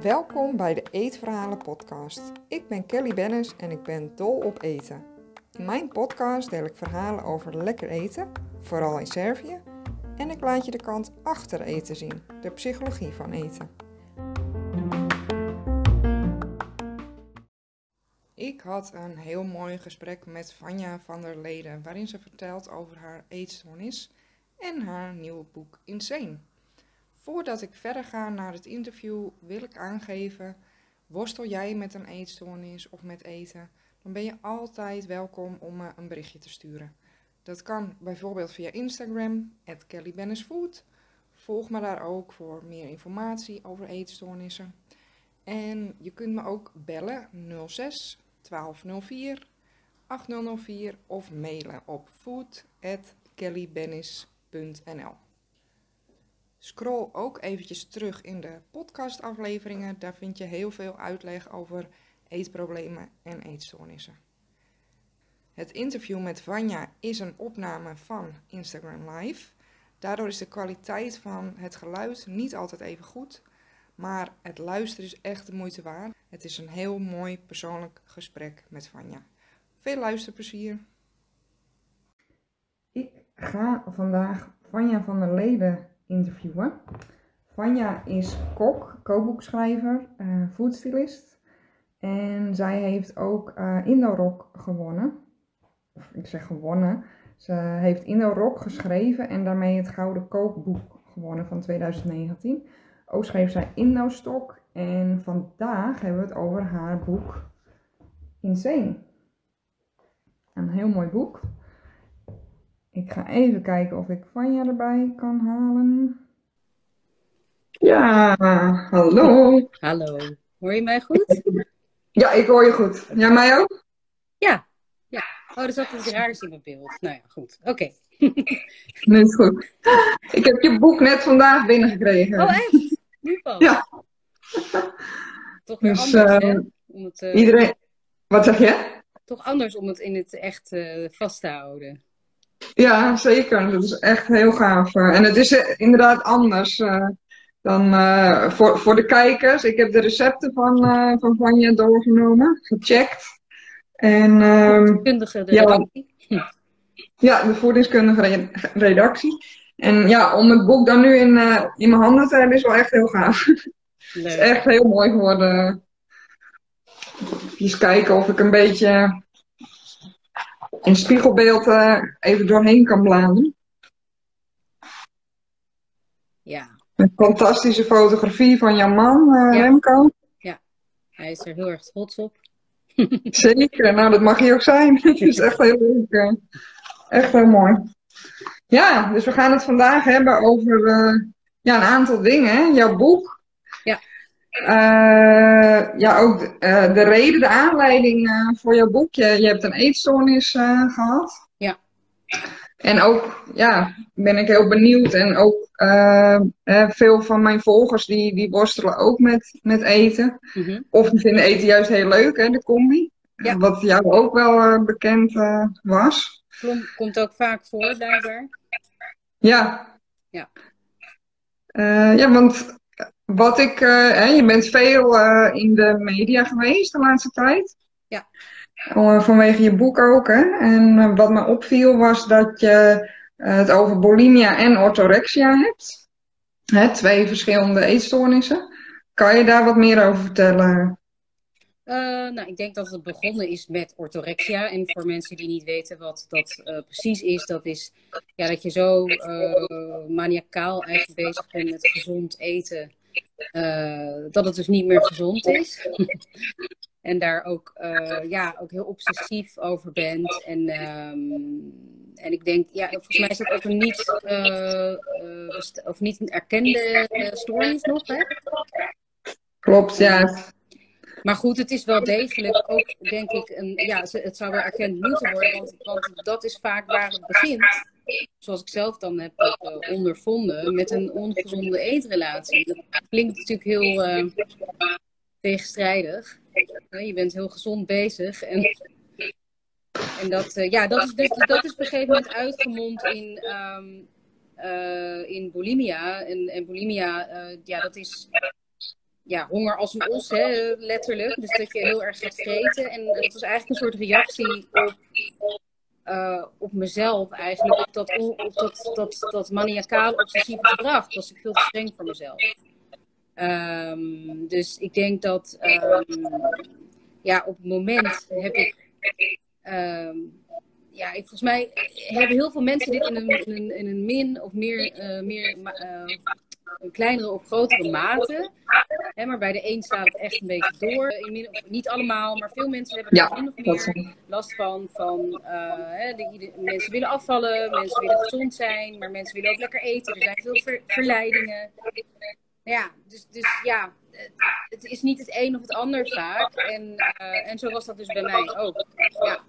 Welkom bij de Eetverhalen podcast. Ik ben Kelly Bennis en ik ben dol op eten. In mijn podcast deel ik verhalen over lekker eten, vooral in Servië, en ik laat je de kant achter eten zien, de psychologie van eten. Ik had een heel mooi gesprek met Vanja van der Leden, waarin ze vertelt over haar eetstoornis en haar nieuwe boek Insane. Voordat ik verder ga naar het interview, wil ik aangeven: worstel jij met een eetstoornis of met eten, dan ben je altijd welkom om me een berichtje te sturen. Dat kan bijvoorbeeld via Instagram, @kellybennisfood. Volg me daar ook voor meer informatie over eetstoornissen. En je kunt me ook bellen 06 1204 8004 of mailen op Scroll ook eventjes terug in de podcastafleveringen. Daar vind je heel veel uitleg over eetproblemen en eetstoornissen. Het interview met Vanja is een opname van Instagram Live. Daardoor is de kwaliteit van het geluid niet altijd even goed, maar het luisteren is echt de moeite waard. Het is een heel mooi persoonlijk gesprek met Vanja. Veel luisterplezier. Ga vandaag Vanja van der Leden interviewen. Vanja is kok, kookboekschrijver, uh, foodstylist. En zij heeft ook uh, Indo-Rock gewonnen. Of ik zeg gewonnen. Ze heeft Indo-Rock geschreven en daarmee het Gouden Kookboek gewonnen van 2019. Ook schreef zij Indo-Stok. En vandaag hebben we het over haar boek Insane. Een heel mooi boek. Ik ga even kijken of ik Vanja erbij kan halen. Ja, hallo. Hallo. Hoor je mij goed? Ja, ik hoor je goed. Ja, mij ook? Ja. ja. Oh, er zat iets raars in mijn beeld. Nou ja, goed. Oké. Okay. Nee, is goed. Ik heb je boek net vandaag binnengekregen. Oh, echt? Nu pas? Ja. Toch weer dus, anders, uh, Om het, uh, iedereen... Wat zeg je? Toch anders om het in het echt uh, vast te houden. Ja, zeker. Dat is echt heel gaaf. En het is inderdaad anders dan voor, voor de kijkers. Ik heb de recepten van, van Vanja doorgenomen, gecheckt. En, um, de redactie. Ja, ja, de voedingskundige redactie. En ja, om het boek dan nu in, in mijn handen te hebben is wel echt heel gaaf. Het is echt heel mooi geworden. Eens kijken of ik een beetje in spiegelbeeld uh, even doorheen kan bladeren. Ja. Een fantastische fotografie van jouw man, uh, ja. Remco. Ja, hij is er heel erg trots op. Zeker, nou dat mag hij ook zijn. Het is echt heel leuk. Echt heel mooi. Ja, dus we gaan het vandaag hebben over uh, ja, een aantal dingen. Jouw boek. Ja. Uh, ja, ook de, uh, de, reden, de aanleiding voor jouw boek. Je, je hebt een eetstoornis gehad. Ja. En ook, ja, ben ik heel benieuwd. En ook veel van mijn volgers die, die worstelen ook met, met eten. Mm -hmm. Of die vinden eten juist heel leuk, hè, de combi. Ja. Wat jou ook wel bekend was. Komt ook vaak voor, blijkbaar. Ja. Ja. Ja, want wat ik, hè, je bent veel uh, in de media geweest de laatste tijd. Ja. vanwege je boek ook, hè. En wat me opviel was dat je het over bulimia en orthorexia hebt. Hè, twee verschillende eetstoornissen. Kan je daar wat meer over vertellen? Uh, nou, ik denk dat het begonnen is met orthorexia. En voor mensen die niet weten wat dat uh, precies is, dat is ja, dat je zo uh, maniacaal eigenlijk bezig bent met gezond eten, dat het dus niet meer gezond is. en daar ook, ja, ook heel obsessief over bent. En, um, en ik denk, ja, volgens mij is dat ook een niet, of niet een erkende stoornis nog, hè? Klopt, ja. Maar goed, het is wel degelijk ook, denk ik, een, ja, het zou wel erkend moeten worden, want, want dat is vaak waar het begint. Zoals ik zelf dan heb uh, ondervonden, met een ongezonde eetrelatie. Dat klinkt natuurlijk heel uh, tegenstrijdig. je bent heel gezond bezig. En, en dat, uh, ja, dat, is, dat, dat is op een gegeven moment uitgemond in um, in bulimia. En, en bulimia, ja, dat is ja, honger als een os, hè, letterlijk. Dus dat je heel erg gaat vreten. En het was eigenlijk een soort reactie op, uh, op mezelf eigenlijk. Op dat, op dat, dat, dat maniacaal obsessieve gedrag. was ik veel te streng voor mezelf. Um, dus ik denk dat um, ja, op het moment heb ik. Um, ja, ik, volgens mij hebben heel veel mensen dit in een, in een, in een min of meer, uh, meer uh, een kleinere of grotere mate. Hè, maar bij de een staat het echt een beetje door. In, of niet allemaal, maar veel mensen hebben er min of meer last van. van uh, hè, de, mensen willen afvallen, mensen willen gezond zijn, maar mensen willen ook lekker eten. Er zijn veel ver, verleidingen. Ja, dus, dus ja, het, is niet het een of het ander vaak. En, uh, en zo was dat dus bij mij ook. Ja.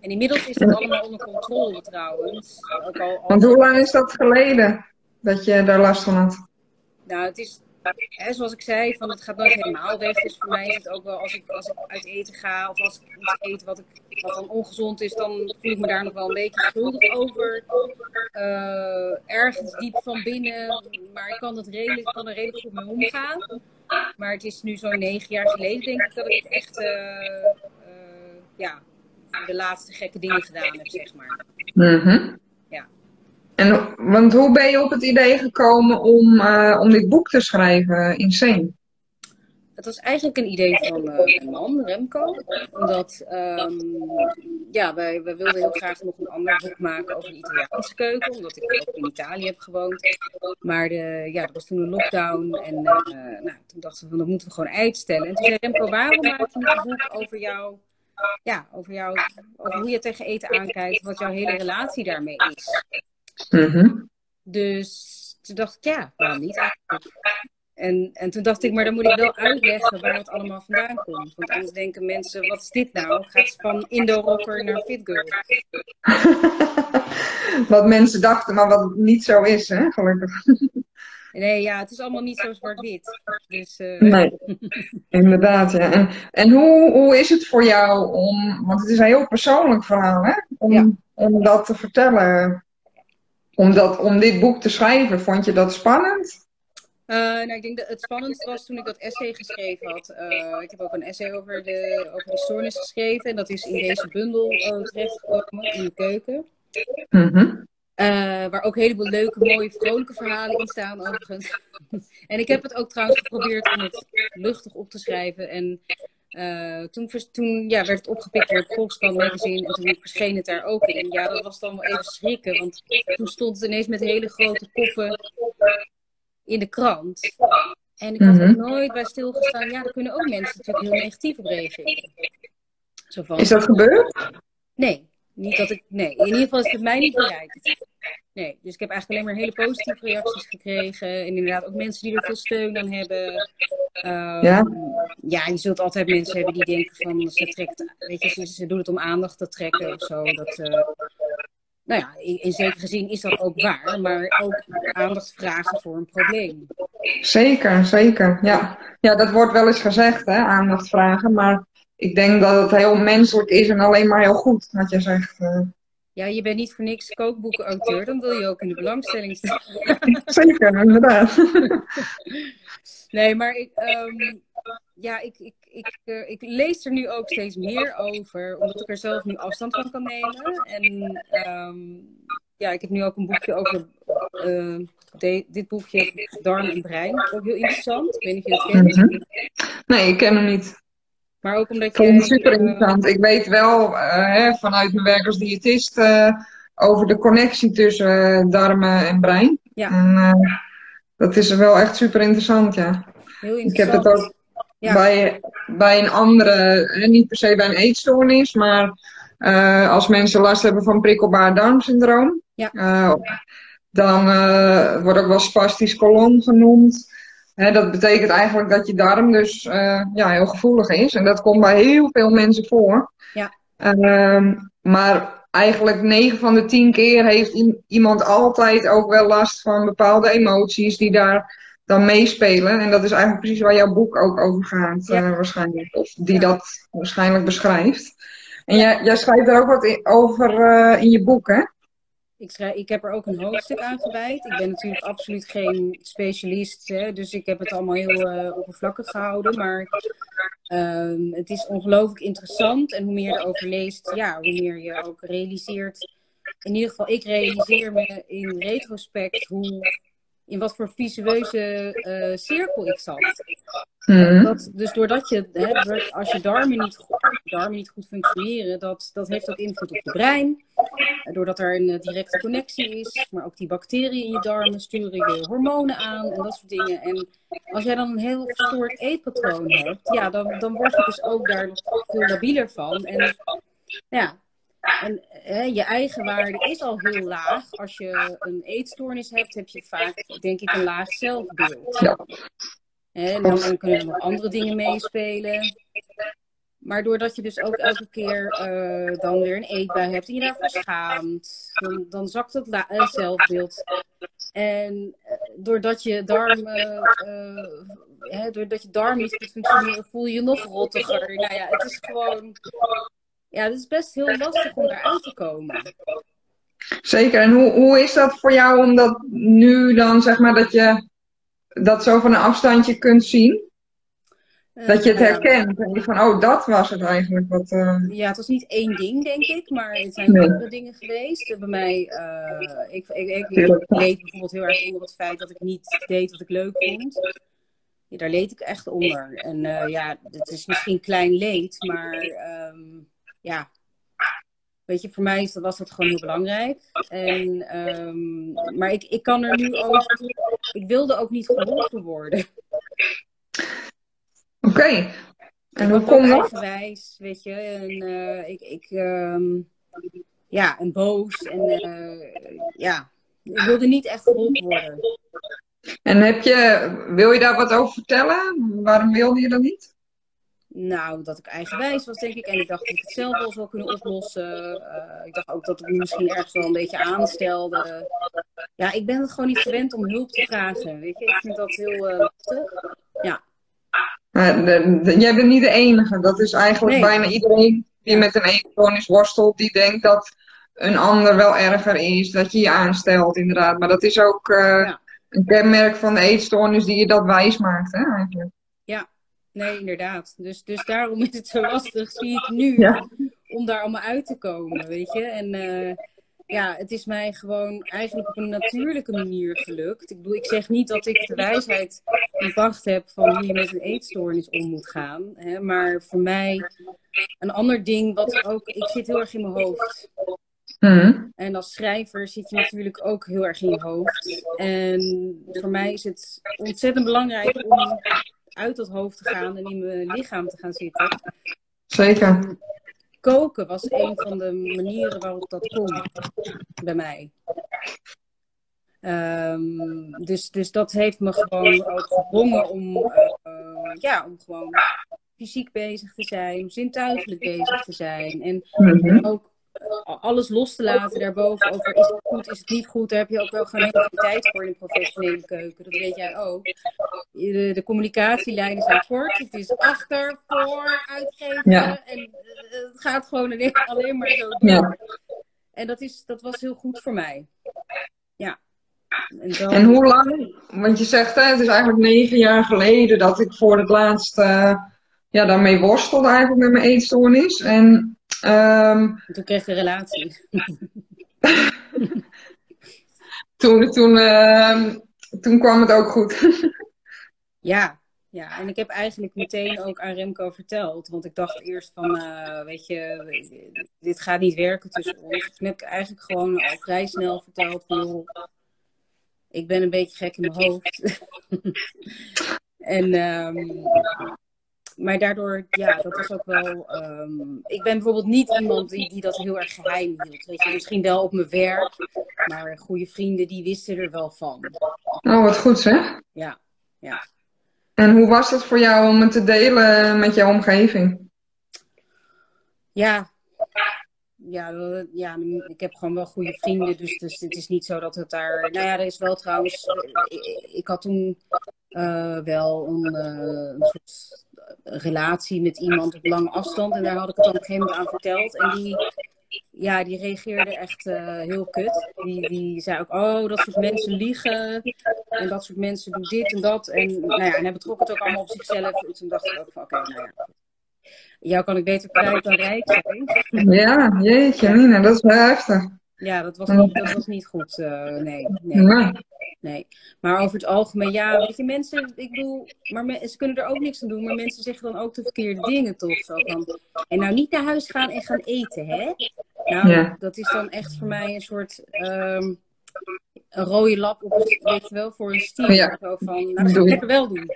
En inmiddels is het allemaal onder controle trouwens. Ook al, al... Want hoe lang is dat geleden? Dat je daar last van had? Nou, het is, hè, zoals ik zei, van het gaat nooit helemaal weg. Dus voor mij is het ook wel als ik, als ik uit eten ga of als ik iets eet wat, ik, wat dan ongezond is, dan voel ik me daar nog wel een beetje schuldig over. Uh, ergens diep van binnen, maar ik kan, het redelijk, kan er redelijk goed mee omgaan. Maar het is nu zo'n negen jaar geleden, denk ik, dat ik echt uh, uh, ja, de laatste gekke dingen gedaan heb, zeg maar. Mm en, want hoe ben je op het idee gekomen om, uh, om dit boek te schrijven, Insane? Het was eigenlijk een idee van uh, mijn man, Remco. Omdat um, ja, wij, wij wilden heel graag nog een ander boek maken over de Italiaanse keuken. Omdat ik ook in Italië heb gewoond. Maar de, ja, er was toen een lockdown. En uh, nou, toen dachten we van dat moeten we gewoon uitstellen. En toen zei Remco, waarom maak je een boek over jou? Ja, over, jou, over hoe je tegen eten aankijkt. Wat jouw hele relatie daarmee is. Mm Dus toen dacht ik, ja, waarom niet En, en toen dacht ik, maar dan moet ik wel uitleggen waar het allemaal vandaan komt. Want anders denken mensen, wat is dit nou? Gaat van Indo-rocker naar fitgirl. wat mensen dachten, maar wat niet zo is, hè, gelukkig. Nee, ja, het is allemaal niet zo zwart-wit. Dus, uh... Nee, inderdaad. Ja. En, en hoe, hoe is het voor jou om, want het is een heel persoonlijk verhaal, hè? Om, om dat te vertellen om, dat, om dit boek te schrijven, vond je dat spannend? Uh, nou, ik denk dat het spannendste was toen ik dat essay geschreven had. Uh, ik heb ook een essay over de, over de stoornis geschreven. En dat is in deze bundel uh, terechtgekomen, in de keuken. Mm waar ook een heleboel leuke, mooie, vrolijke verhalen in staan, overigens. en ik heb het ook trouwens geprobeerd om het luchtig op te schrijven. En uh, toen toen ja, werd het opgepikt door het Volkskrant magazine en toen verscheen het daar ook in. Ja, dat was dan wel even schrikken, want toen stond het ineens met hele grote koppen in de krant. En ik had er mhm. nooit bij stilgestaan. Ja, daar kunnen ook mensen natuurlijk heel negatief op reageren. Zo van, is dat gebeurd? Nee, niet dat ik. Nee, in ieder geval is het mij niet bereikt. Nee, dus ik heb eigenlijk alleen maar hele positieve reacties gekregen. En inderdaad ook mensen die er veel steun aan hebben. Um, ja? Ja, je zult altijd mensen hebben die denken van ze trekt, weet je, ze, ze doen het om aandacht te trekken of zo. Dat, uh, nou ja, in, in, zekere zin is dat ook waar, maar ook aandacht vragen voor een probleem. Zeker, zeker. Ja, ja dat wordt wel eens gezegd, hè, aandacht vragen. Maar ik denk dat het heel menselijk is en alleen maar heel goed, wat je zegt. Uh ja, je bent niet voor niks kookboekenauteur, dan wil je ook in de belangstelling staan. Zeker, inderdaad. nee, maar ik, um, ja, ik, ik, ik, uh, ik lees er nu ook steeds meer over, omdat ik er zelf nu afstand van kan nemen. En um, ja, ik heb nu ook een boekje over uh, de, dit boekje, Darm en Brein. Ook heel interessant. Ik weet niet of je het kent. Mhm. Nee, ik ken hem niet. Maar ook omdat je... super interessant. Ik weet wel uh, hè, vanuit mijn werk als diëtist uh, over de connectie tussen uh, darmen en brein. Ja. En, dat is wel echt super interessant, ja. Heel interessant. Ik heb het ook ja. bij, bij een andere, niet per se bij een eetstoornis, maar als mensen last hebben van prikkelbaar darmsyndroom. Ja. dan wordt ook wel spastisch kolon genoemd dat betekent eigenlijk dat je darm dus uh, ja, heel gevoelig is. En dat komt bij heel veel mensen voor. Ja. Uh, maar eigenlijk 9 van de 10 keer heeft iemand altijd ook wel last van bepaalde emoties die daar dan meespelen. En dat is eigenlijk precies waar jouw boek ook over gaat, ja. uh, waarschijnlijk. Of die dat waarschijnlijk beschrijft. En jij, jij schrijft daar ook wat over uh, in je boek, hè? Ik, ik heb er ook een hoofdstuk aan gewijd. Ik ben natuurlijk absoluut geen specialist, hè, dus ik heb het allemaal heel uh, oppervlakkig gehouden. Maar um, het is ongelooflijk interessant. En hoe meer je erover leest, ja, hoe meer je ook realiseert. In ieder geval, ik realiseer me in retrospect hoe in wat voor visueuze uh, cirkel ik zat. Mm. Dat, dus doordat je, hè, als je darmen niet, goed, darmen niet goed functioneren, dat, dat heeft ook invloed op je brein. Doordat er een directe connectie is, maar ook die bacteriën in je darmen sturen je hormonen aan en dat soort dingen. En als jij dan een heel verstoord eetpatroon hebt, ja, dan, dan word je dus ook daar nog veel labieler van. En ja, en hè, je eigen waarde is al heel laag. Als je een eetstoornis hebt, heb je vaak, denk ik, een laag zelfbeeld. Ja. En dan kunnen er nog andere dingen meespelen. Maar doordat je dus ook elke keer uh, dan weer een eetbui hebt en je daarvoor schaamt, dan, dan zakt het uh, zelfbeeld. En uh, doordat je darmen, hè, doordat je darm niet goed functioneren, voel je je nog rottiger. Nou ja, het is gewoon ja, het is best heel lastig om eruit te komen. Zeker. En hoe, hoe is dat voor jou om dat nu dan, zeg maar, dat je dat zo van een afstandje kunt zien? Dat je het uh, herkent en je van, oh, dat was het eigenlijk. Wat, uh... Ja, het was niet één ding, denk ik, maar het zijn nee. andere dingen geweest. Bij mij, uh, ik, ik, ik, ik leed bijvoorbeeld heel erg onder het feit dat ik niet deed wat ik leuk vond. Ja, daar leed ik echt onder. En ja, het is misschien klein leed, maar um, ja, weet je, voor mij was dat gewoon heel belangrijk. En, um, maar ik, ik kan er nu ook, ik wilde ook niet geholpen worden. Oké. Okay. En hoe komt dat? Eigenwijs, weet je. En uh, ik, ik um, ja, en boos. En uh, ja, ik wilde niet echt geholpen worden. En heb je, wil je daar wat over vertellen? Waarom wilde je dat niet? Nou, dat ik eigenwijs was, denk ik. En ik dacht dat ik het zelf wel zou kunnen oplossen. Uh, ik dacht ook dat ik me misschien ergens wel een beetje aanstelde. Ja, ik ben het gewoon niet gewend om hulp te vragen. Weet je, ik vind dat heel uh, lastig. Ja. Uh, jij bent niet de enige. Dat is eigenlijk bijna iedereen die met een eetstoornis worstelt, die denkt dat een ander wel erger is, dat je je aanstelt, inderdaad. Maar dat is ook ja. een kenmerk van de eetstoornis die je dat wijs maakt, hè, eigenlijk. Ja, Nee, inderdaad. Dus, dus daarom is het zo lastig, zie ik nu, om daar allemaal uit te komen, weet je. En uh, ja, het is mij gewoon eigenlijk op een natuurlijke manier gelukt. Ik bedoel, ik zeg niet dat ik de wijsheid bedacht heb van hoe je met een eetstoornis om moet gaan. Hè, maar voor mij een ander ding wat ook, ik zit heel erg in mijn hoofd. Mm. En als schrijver zit je natuurlijk ook heel erg in je hoofd. En voor mij is het ontzettend belangrijk om uit dat hoofd te gaan en in mijn lichaam te gaan zitten. Zeker. Koken was een van de manieren waarop dat kon bij mij. Um, dus, dus dat heeft me gewoon ook gedwongen om, uh, ja, om gewoon fysiek bezig te zijn, zintuigelijk bezig te zijn. En mm-hmm. ook alles los te laten daarboven over is het goed, is het niet goed. Daar heb je ook wel gewoon heel veel tijd voor in een professionele keuken. Dat weet jij ook. De, de communicatielijnen zijn kort. Het is achter, voor, uitgeven. En uh, het gaat gewoon alleen maar zo door. Ja. En dat, is, dat was heel goed voor mij. Ja. En, dan... en, hoe lang? Want je zegt, hè, het is eigenlijk negen jaar geleden dat ik voor het laatst uh, ja, daarmee worstelde eigenlijk met mijn eetstoornis. En Um, toen kreeg je een relatie. toen, toen, uh, toen kwam het ook goed. ja, ja, en ik heb eigenlijk meteen ook aan Remco verteld. Want ik dacht eerst van, uh, weet je, dit gaat niet werken tussen ons. Toen heb ik eigenlijk gewoon al vrij snel verteld van, ik ben een beetje gek in mijn hoofd. en um, maar daardoor, ja, dat is ook wel. Um, ik ben bijvoorbeeld niet iemand die, die dat heel erg geheim hield. Weet je, misschien wel op mijn werk, maar goede vrienden die wisten er wel van. Oh, wat goed zeg. Ja, ja. En hoe was het voor jou om het te delen met jouw omgeving? Ja, ja, ja, ik heb gewoon wel goede vrienden, dus, dus het is niet zo dat het daar... Nou ja, er is wel trouwens... Ik, ik had toen uh, wel een, een soort relatie met iemand op lange afstand. En daar had ik het op een gegeven moment aan verteld. En die, ja, die reageerde echt heel kut. Die, die zei ook, oh, dat soort mensen liegen. En dat soort mensen doen dit en dat. En, nou ja, en hij betrok het ook allemaal op zichzelf. En toen dacht ik ook van, oké, nou ja. Jou kan ik beter kwijt dan rijk zijn. Ja, jeetje, Nina, dat is wel heftig. Ja, dat was niet, dat was niet goed. Uh, nee, nee. Nee. Maar over het algemeen, ja, weet je, mensen, ik bedoel, maar ze kunnen er ook niks aan doen, maar mensen zeggen dan ook de verkeerde dingen toch? Zo van, en nou niet naar huis gaan en gaan eten, hè? Nou, ja. dat is dan echt voor mij een soort um, een rode lap op het, weet je wel, voor een stier. Ja. Zo van, nou, dat ga ik lekker wel doen.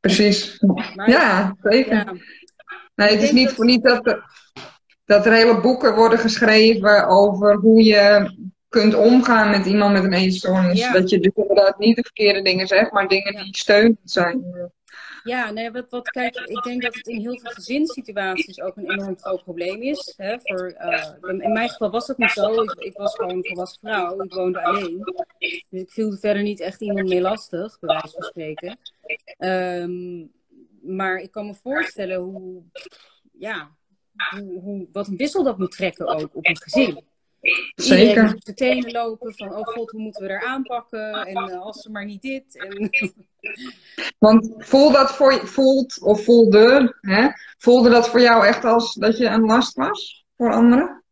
Precies. Maar, ja, zeker. Ja. Nee, het is niet voor niet dat er, dat er hele boeken worden geschreven over hoe je kunt omgaan met iemand met een eetstoornis. Dat je dus inderdaad niet de verkeerde dingen zegt, maar dingen die steunend zijn. Ja, nee, wat, wat, kijk, ik denk dat het in heel veel gezinssituaties ook een enorm groot probleem is. Hè, voor, uh, in mijn geval was dat niet zo. Ik, ik, was gewoon een volwassen vrouw. Ik woonde alleen. Dus ik viel verder niet echt iemand mee lastig, bij wijze van spreken. Um, maar ik kan me voorstellen hoe, ja, hoe, hoe, wat een wissel dat moet trekken ook op een gezin. Zeker. Iedereen moet de tenen lopen van, oh god, hoe moeten we er aanpakken? En uh, als ze maar niet dit. En... Want voel dat voor, voelt, of voelde, hè, voelde dat voor jou echt als dat je een last was voor anderen?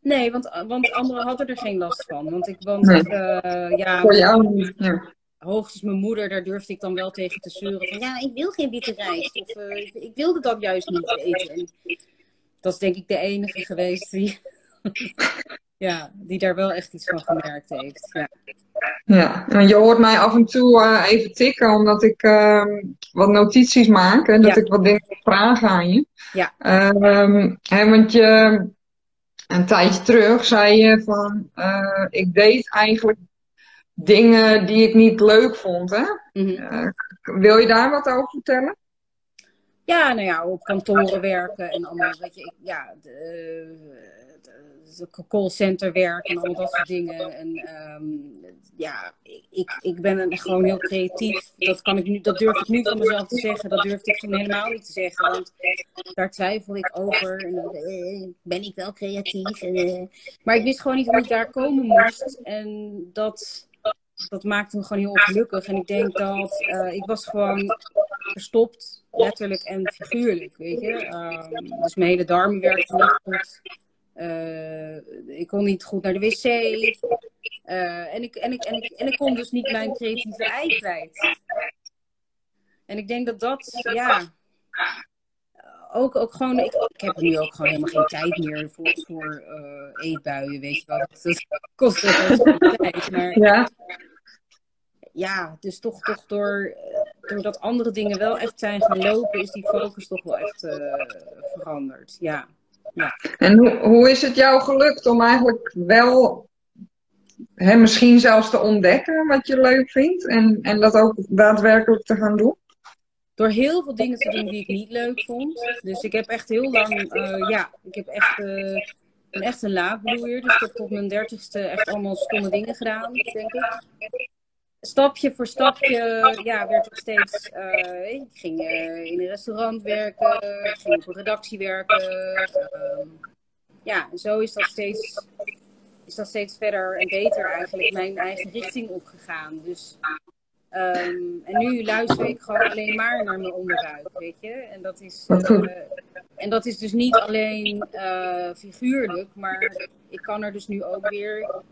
Nee, want, want anderen hadden er geen last van. Want ik, want, nee. uh, ja, voor jou niet, ja hoogstens mijn moeder, daar durfde ik dan wel tegen te zeuren. Van ja, ik wil geen witte rijst. Of uh, ik, ik, wilde dat juist niet eten. En dat is denk ik de enige geweest die, ja, die daar wel echt iets van gemerkt heeft. Ja. Ja, en je hoort mij af en toe uh, even tikken omdat ik uh, wat notities maak en dat ja. ik wat dingen vraag aan je. Ja. Um, hè, want je, een tijdje terug zei je van, uh, ik deed eigenlijk dingen die ik niet leuk vond. Hè? Mm -hmm. wil je daar wat over vertellen? Ja, nou ja, op kantoren werken en allemaal, weet je, ja, de, de callcenter werken en allemaal dat soort dingen. En um, ja, ik, ik ben gewoon heel creatief. Dat, kan ik nu, dat durf ik nu van mezelf te zeggen. Dat durfde ik toen helemaal niet te zeggen. Want daar twijfel ik over. En dan eh, ben ik wel creatief. En, eh, maar ik wist gewoon niet hoe ik daar komen moest. En dat dat maakte me gewoon heel ongelukkig. En ik denk dat uh, ik was gewoon verstopt, letterlijk en figuurlijk, weet je. Um, dus mijn hele darmen werkten niet goed. Uh, ik kon niet goed naar de wc. Uh, en, ik, en, ik, en, ik, en ik kon dus niet mijn creatieve ei kwijt. En ik denk dat dat, ja, ook, ook gewoon, ik, ik heb nu ook gewoon helemaal geen tijd meer voor, voor uh, eetbuien, weet je wel. Dat kost ook tijd. Maar ja ja, dus toch, toch door, doordat andere dingen wel echt zijn gaan lopen, is die focus toch wel echt uh, veranderd. Ja. ja. En hoe, hoe is het jou gelukt om eigenlijk wel hè, misschien zelfs te ontdekken wat je leuk vindt en, en dat ook daadwerkelijk te gaan doen? Door heel veel dingen te doen die ik niet leuk vond. Dus ik heb echt heel lang, uh, ja, ik heb echt, een echt een. Dus ik heb tot mijn dertigste echt allemaal stomme dingen gedaan, denk ik stapje voor stapje ja, werd ik steeds. Uh, ik ging in een restaurant werken, ik ging op een redactie werken. Uh, ja, en zo is dat, steeds, is dat steeds verder en beter eigenlijk mijn eigen richting opgegaan. Dus, um, en nu luister ik gewoon alleen maar naar mijn onderbuik, weet je. En dat is, eh, en dat is dus niet alleen figuurlijk, maar ik kan er dus nu ook weer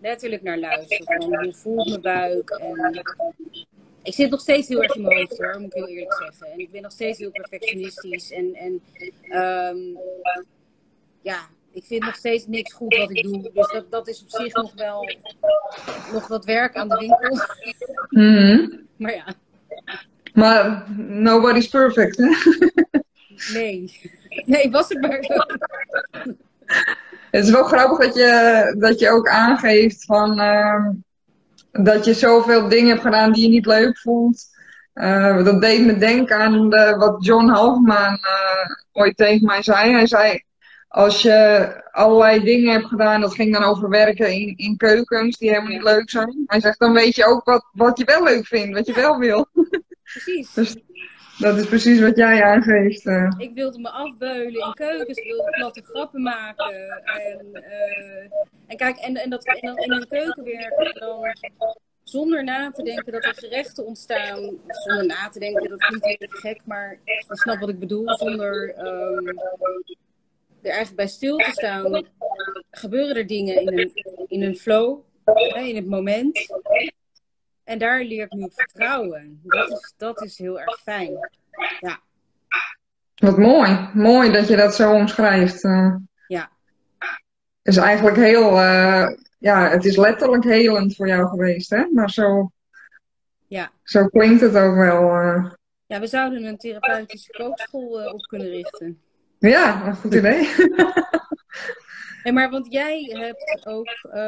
letterlijk naar luisteren. Van hoe voelt mijn buik? En ik zit nog steeds heel erg in mijn hoofd hoor, moet ik heel eerlijk zeggen. En ik ben nog steeds heel perfectionistisch. En, en um, ja, ik vind nog steeds niks goed wat ik doe. Dus dat, dat is op zich nog wel nog wat werk aan de winkel. Mm Maar ja. Maar nobody's perfect, hè? Nee. Nee, was het maar zo. Het is wel grappig dat je, dat je ook aangeeft van, uh, dat je zoveel dingen hebt gedaan die je niet leuk vond. Uh, dat deed me denken aan de, wat John Halfman uh, ooit tegen mij zei. Hij zei, als je allerlei dingen hebt gedaan, dat ging dan over werken in, in keukens die helemaal niet leuk zijn. Hij zegt, dan weet je ook wat, wat je wel leuk vindt, wat je wel wil. Precies. dus, dat is precies wat jij aangeeft. Uh. Ik wilde me afbeulen in keukens, ik wilde platte grappen maken. En, uh, en kijk, en, en, dat, en in een keuken werken, dan zonder na te denken dat er gerechten ontstaan. Zonder na te denken, dat klinkt heel gek, maar je snapt wat ik bedoel. Zonder um, er eigenlijk bij stil te staan, gebeuren er dingen in een, in een flow, in het moment. En daar leer ik nu vertrouwen. Dat is, dat is heel erg fijn. Ja. Wat mooi. Mooi dat je dat zo omschrijft. Uh, ja. is eigenlijk heel, uh, ja, het is letterlijk helend voor jou geweest, hè? Maar zo, ja. zo klinkt het ook wel. Uh... Ja, we zouden een therapeutische kookschool op kunnen richten. Ja, een goed idee. Nee, maar want jij hebt ook, uh,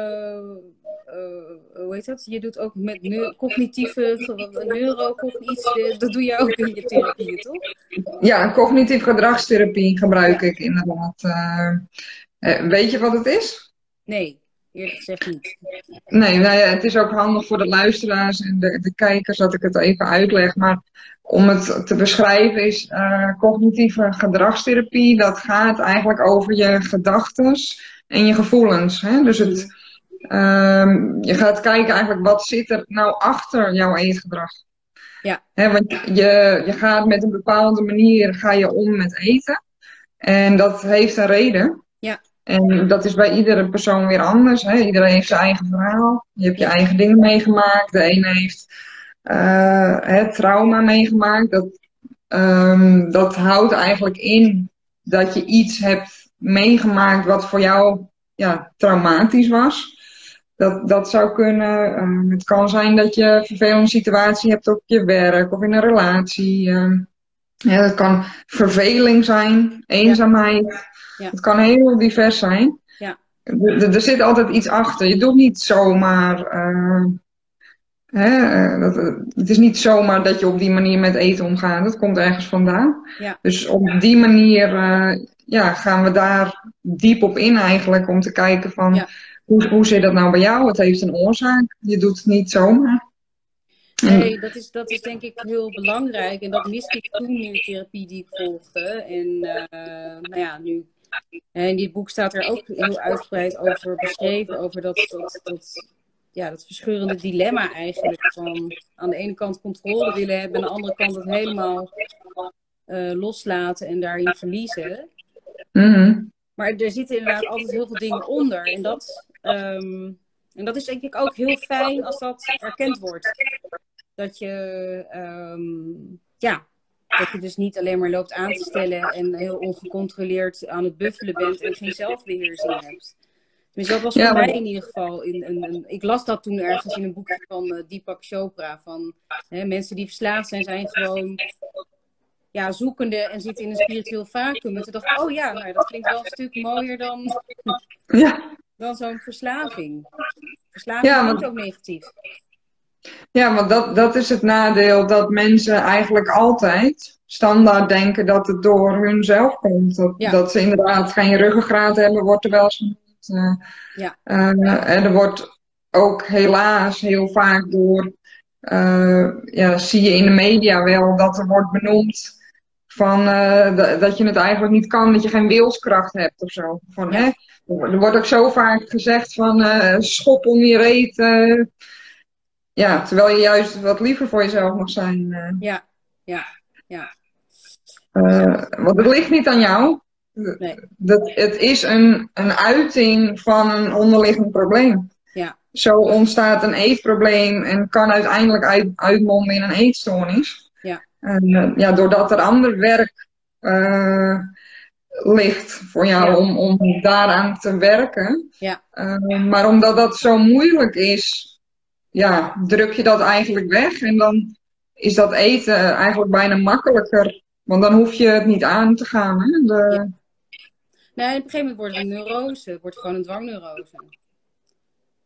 uh, hoe heet dat? Je doet ook met neu cognitieve, neurocognitie, dat doe je ook in je therapie, toch? Ja, cognitief gedragstherapie gebruik ik inderdaad. Uh, weet je wat het is? Nee, eerlijk gezegd niet. Nee, nou ja, het is ook handig voor de luisteraars en de, de kijkers dat ik het even uitleg. Maar om het te beschrijven is uh, cognitieve gedragstherapie. Dat gaat eigenlijk over je gedachten en je gevoelens. Hè? Dus het, um, je gaat kijken eigenlijk wat zit er nou achter jouw eetgedrag. Ja. Hè, want je, je gaat met een bepaalde manier ga je om met eten. En dat heeft een reden. Ja. En dat is bij iedere persoon weer anders. Hè? Iedereen heeft zijn eigen verhaal. Je hebt je eigen dingen meegemaakt. De ene heeft uh, het trauma meegemaakt. Dat, um, dat houdt eigenlijk in dat je iets hebt meegemaakt wat voor jou ja, traumatisch was. Dat, dat zou kunnen. Um, het kan zijn dat je een vervelende situatie hebt op je werk of in een relatie. Um, ja, dat kan verveling zijn, eenzaamheid. Ja. Het kan heel divers zijn. Ja. Er, er zit altijd iets achter. Je doet niet zomaar. Uh, Hè, dat, het is niet zomaar dat je op die manier met eten omgaat. Dat komt ergens vandaan. Ja. Dus op die manier uh, ja, gaan we daar diep op in eigenlijk. Om te kijken van ja. hoe, hoe zit dat nou bij jou? Het heeft een oorzaak. Je doet het niet zomaar. Nee, dat is, dat is denk ik heel belangrijk. En dat miste ik toen in de therapie die ik volgde. En uh, nou ja, nu in dit boek staat er ook heel uitgebreid over beschreven. Over dat, dat, dat ja, dat verscheurende dilemma eigenlijk. Van aan de ene kant controle willen hebben, aan de andere kant het helemaal uh, loslaten en daarin verliezen. Mm -hmm. Maar er zitten inderdaad altijd heel veel dingen onder. En dat, um, en dat is denk ik ook heel fijn als dat erkend wordt. Dat je, um, ja, dat je dus niet alleen maar loopt aan te stellen en heel ongecontroleerd aan het buffelen bent en geen zelfbeheersing hebt. Dus dat was voor mij in ieder geval. In, ik las dat toen ergens in een boekje van uh, Deepak Chopra. Van hè, mensen die verslaafd zijn, zijn gewoon ja, zoekende en zitten in een spiritueel vacuüm. En toen dacht ik, oh ja, nou, dat klinkt wel een stuk mooier dan, ja. dan zo'n verslaving. Verslaving ja, is ook negatief. Ja, want dat, dat is het nadeel dat mensen eigenlijk altijd standaard denken dat het door hunzelf komt. Dat, ja. dat ze inderdaad geen ruggengraat hebben, wordt er wel eens ja. uh, en er wordt ook helaas heel vaak door, uh, ja, zie je in de media wel dat er wordt benoemd van dat je het eigenlijk niet kan, dat je geen wilskracht hebt of zo. Van, Ja. hè? Er wordt ook zo vaak gezegd van schop om je reet. ja, terwijl je juist wat liever voor jezelf mag zijn. Ja, ja, ja. want het ligt niet aan jou. Nee. Dat, het is een, een uiting van een onderliggend probleem. Ja. Zo ontstaat een eetprobleem en kan uiteindelijk uit, uitmonden in een eetstoornis. Ja. En uh, ja, doordat er ander werk uh, ligt voor jou Ja. om, om daaraan te werken. Ja. Uh, maar omdat dat zo moeilijk is, ja, druk je dat eigenlijk weg. En dan is dat eten eigenlijk bijna makkelijker. Want dan hoef je het niet aan te gaan. Hè? De, Ja. Nee, op een gegeven moment wordt het een neurose. Het wordt gewoon een dwangneurose.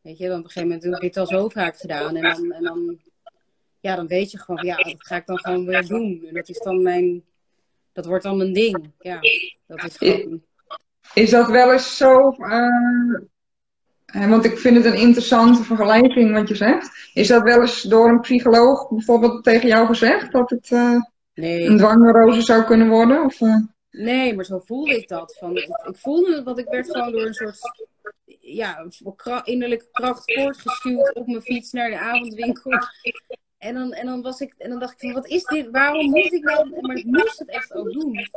Weet je, dan op een gegeven moment heb je het al zo vaak gedaan. En dan, en dan, ja, dan weet je gewoon, ja, dat ga ik dan gewoon weer doen. En dat is dan mijn, dat wordt dan mijn ding. Ja, dat is gewoon... Is dat wel eens zo... Uh, want ik vind het een interessante vergelijking wat je zegt. Is dat wel eens door een psycholoog bijvoorbeeld tegen jou gezegd? Dat het... Uh... nee. een dwangneurose zou kunnen worden? Of, uh... Nee, maar zo voelde ik dat. Van, ik, voelde dat ik werd gewoon door een soort ja, innerlijke kracht voortgestuurd op mijn fiets naar de avondwinkel. En dan, en dan, was ik, en dan dacht ik van, wat is dit? Waarom moet ik nou? Maar ik moest het echt ook doen.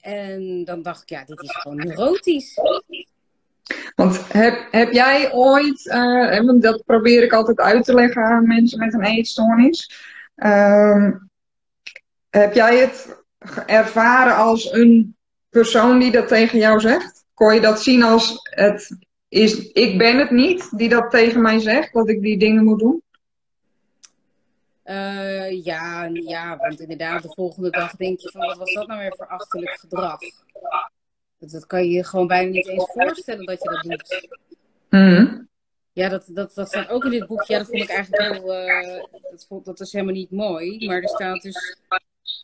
En dan dacht ik, ja, dit is gewoon neurotisch. Want heb, heb jij ooit, uh, dat probeer ik altijd uit te leggen aan mensen met een eetstoornis. Uh, heb jij het ervaren als een persoon die dat tegen jou zegt? Kon je dat zien als het is, ik ben het niet die dat tegen mij zegt, dat ik die dingen moet doen? Uh, ja, ja, want inderdaad, de volgende dag denk je van wat was dat nou weer voor achterlijk gedrag? Dat, dat kan je je gewoon bijna niet eens voorstellen dat je dat doet. Mm. Ja, dat, dat, dat staat ook in dit boekje. Ja, dat vond ik eigenlijk heel. Uh, dat, vond, dat is helemaal niet mooi. Maar er staat dus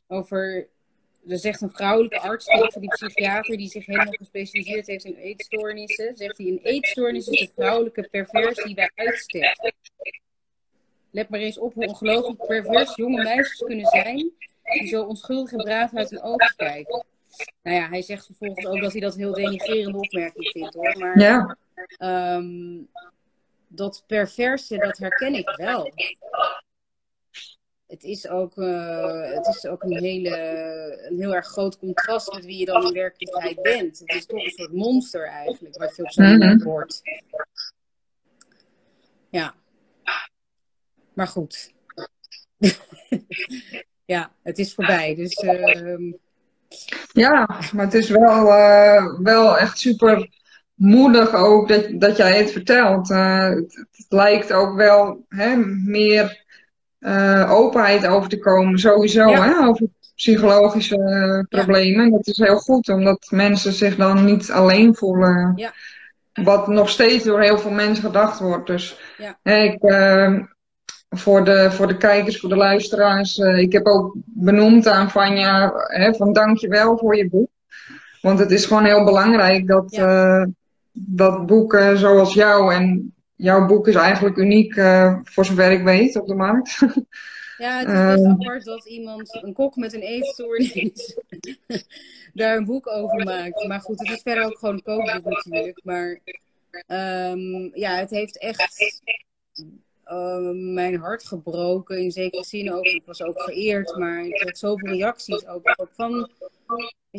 over. Er zegt een vrouwelijke arts tegen die psychiater die zich helemaal gespecialiseerd heeft in eetstoornissen. Zegt hij: Een eetstoornis is de vrouwelijke perversie bij uitstek. Let maar eens op hoe ongelooflijk pervers jonge meisjes kunnen zijn. Die zo onschuldig en braaf uit hun ogen kijken. Nou ja, hij zegt vervolgens ook dat hij dat heel denigrerende opmerking vindt hoor. Maar ja. um, dat perverse, dat herken ik wel. Het is ook, uh, het is ook een, hele, een heel erg groot contrast met wie je dan in werkelijkheid bent. Het is toch een soort monster eigenlijk, wat je op zo'n moment mm -hmm. hoort. Ja. Maar goed. ja, het is voorbij. Dus uh, ja, maar het is wel, uh, wel echt super moedig ook dat, dat jij het vertelt. Uh, het, het, lijkt ook wel hè, meer uh, openheid over te komen, sowieso, ja. hè, over psychologische problemen. Ja. Dat is heel goed, omdat mensen zich dan niet alleen voelen. Ja. Wat nog steeds door heel veel mensen gedacht wordt. Dus hè, ik voor de, voor de kijkers, voor de luisteraars. Uh, ik heb ook benoemd aan Vanja hè, van dankjewel voor je boek. Want het is gewoon heel belangrijk dat, uh, dat boeken zoals jou en jouw boek is eigenlijk uniek uh, voor zover ik weet op de markt. Ja, het is best apart dat iemand, een kok met een eetstoornis, daar een boek over maakt. Maar goed, het is verder ook gewoon een kookboek natuurlijk. Maar um, ja, het heeft echt uh, mijn hart gebroken. In zekere zin ook. Ik was ook vereerd, maar ik had zoveel reacties ook, ook van.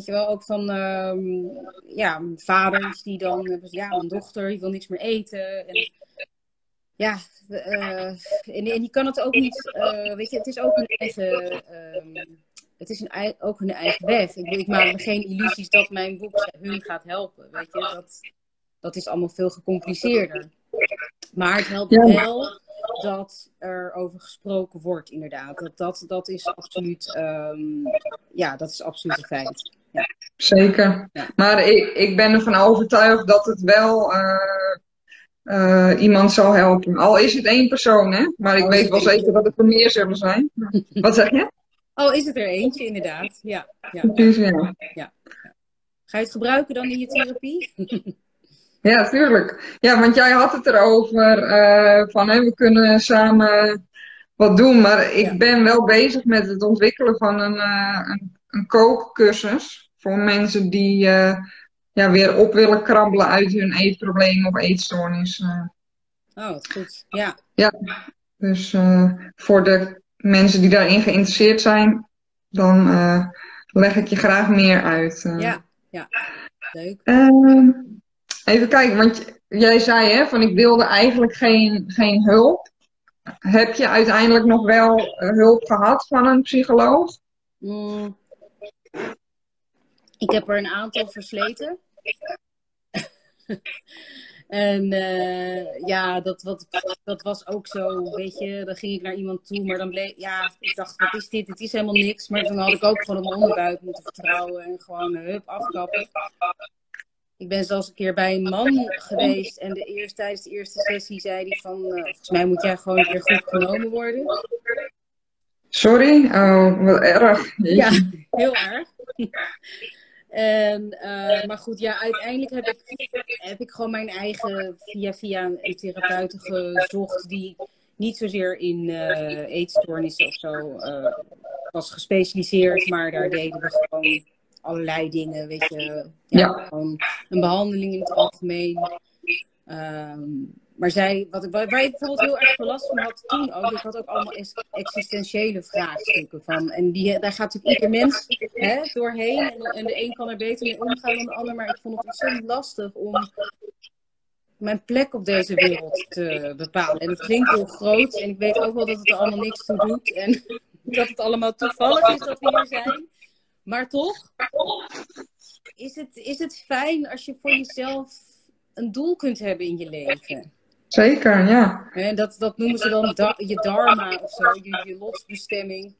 Weet je wel, ook van uh, ja, vaders die dan hebben ja, mijn dochter die wil niks meer eten. En, ja, uh, en, en, die kan het ook niet, uh, weet je, het is ook een eigen, uh, het is een, ook hun eigen weg. Ik, ik maak me geen illusies dat mijn boek hun gaat helpen, weet je, dat, dat is allemaal veel gecompliceerder. Maar het helpt wel dat er over gesproken wordt, inderdaad. Dat, dat, dat is absoluut, um, ja, dat is absoluut een feit. Ja. Zeker. Ja. Maar ik, ik ben ervan overtuigd dat het wel uh, uh, iemand zal helpen. Al is het één persoon, hè? Maar ik weet wel zeker dat het er meer zullen zijn. Wat zeg je? Al is het er eentje, inderdaad. Ja. ja. Precies, ja. ja. Ga je het gebruiken dan in je therapie? Ja, tuurlijk. Ja, want jij had het erover uh, van hè, we kunnen samen wat doen. Maar ik ja. ben wel bezig met het ontwikkelen van een, uh, een, een kookcursus. Voor mensen die uh, ja, weer op willen krabbelen uit hun eetprobleem of eetstoornis. Oh, wat goed. Ja. Ja, dus voor de mensen die daarin geïnteresseerd zijn, dan leg ik je graag meer uit. Ja, ja. Leuk. Ehm, Even kijken, want jij zei hè, van ik wilde eigenlijk geen, geen hulp. Heb je uiteindelijk nog wel hulp gehad van een psycholoog? Mm. Ik heb er een aantal versleten. en uh, ja, dat, wat, dat was ook zo, weet je, dan ging ik naar iemand toe, maar dan bleef, ja, ik dacht, wat is dit? Het is helemaal niks. Maar dan had ik ook gewoon mijn onderbuik moeten vertrouwen en gewoon hup, afkappen. Ik ben zelfs een keer bij een man geweest en de eerste, tijdens de eerste sessie zei hij van, uh, volgens mij moet jij gewoon een keer goed genomen worden. Sorry? Oh, wat erg. Ja, heel erg. en, uh, maar goed, ja, uiteindelijk heb ik, heb ik gewoon mijn eigen via via een therapeut gezocht die niet zozeer in uh, eetstoornissen of zo uh, was gespecialiseerd, maar daar deden we gewoon allerlei dingen, weet je. Ja, ja. Gewoon een behandeling in het algemeen. Um, maar zij, wat, waar, waar ik bijvoorbeeld heel erg veel last van had toen ook, ik had ook allemaal existentiële vraagstukken van. En die, daar gaat natuurlijk ieder mens hè, doorheen. En, en, de een kan er beter mee omgaan dan de ander. Maar ik vond het ontzettend lastig om mijn plek op deze wereld te bepalen. En het klinkt heel groot. En ik weet ook wel dat het er allemaal niks toe doet. En dat het allemaal toevallig is dat we hier zijn. Maar toch is het, is het fijn als je voor jezelf een doel kunt hebben in je leven. Zeker, ja. En dat, dat noemen ze dan da je dharma of zo, je, je lotsbestemming.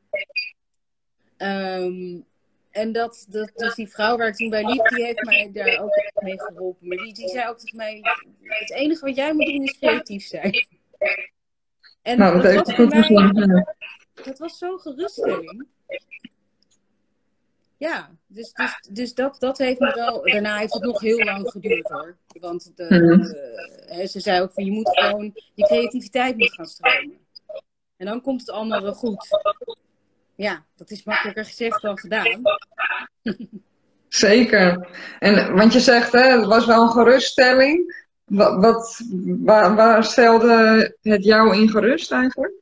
Um, en dat, dat, dus die vrouw waar ik toen bij liep, die heeft mij daar ook mee geholpen. Maar die, die zei ook tegen mij, het enige wat jij moet doen is creatief zijn. En nou, dat, dat, was mij, dat was zo'n geruststelling. Ja, dus, dus, dus dat, dat heeft me wel. Daarna heeft het nog heel lang geduurd hoor. Want de, mhm. ze zei ook van je moet gewoon je creativiteit moet gaan stromen. En dan komt het allemaal wel goed. Ja, dat is makkelijker gezegd dan gedaan. Zeker. En, want je zegt, hè, het was wel een geruststelling. Wat, wat, waar, waar stelde het jou in gerust eigenlijk?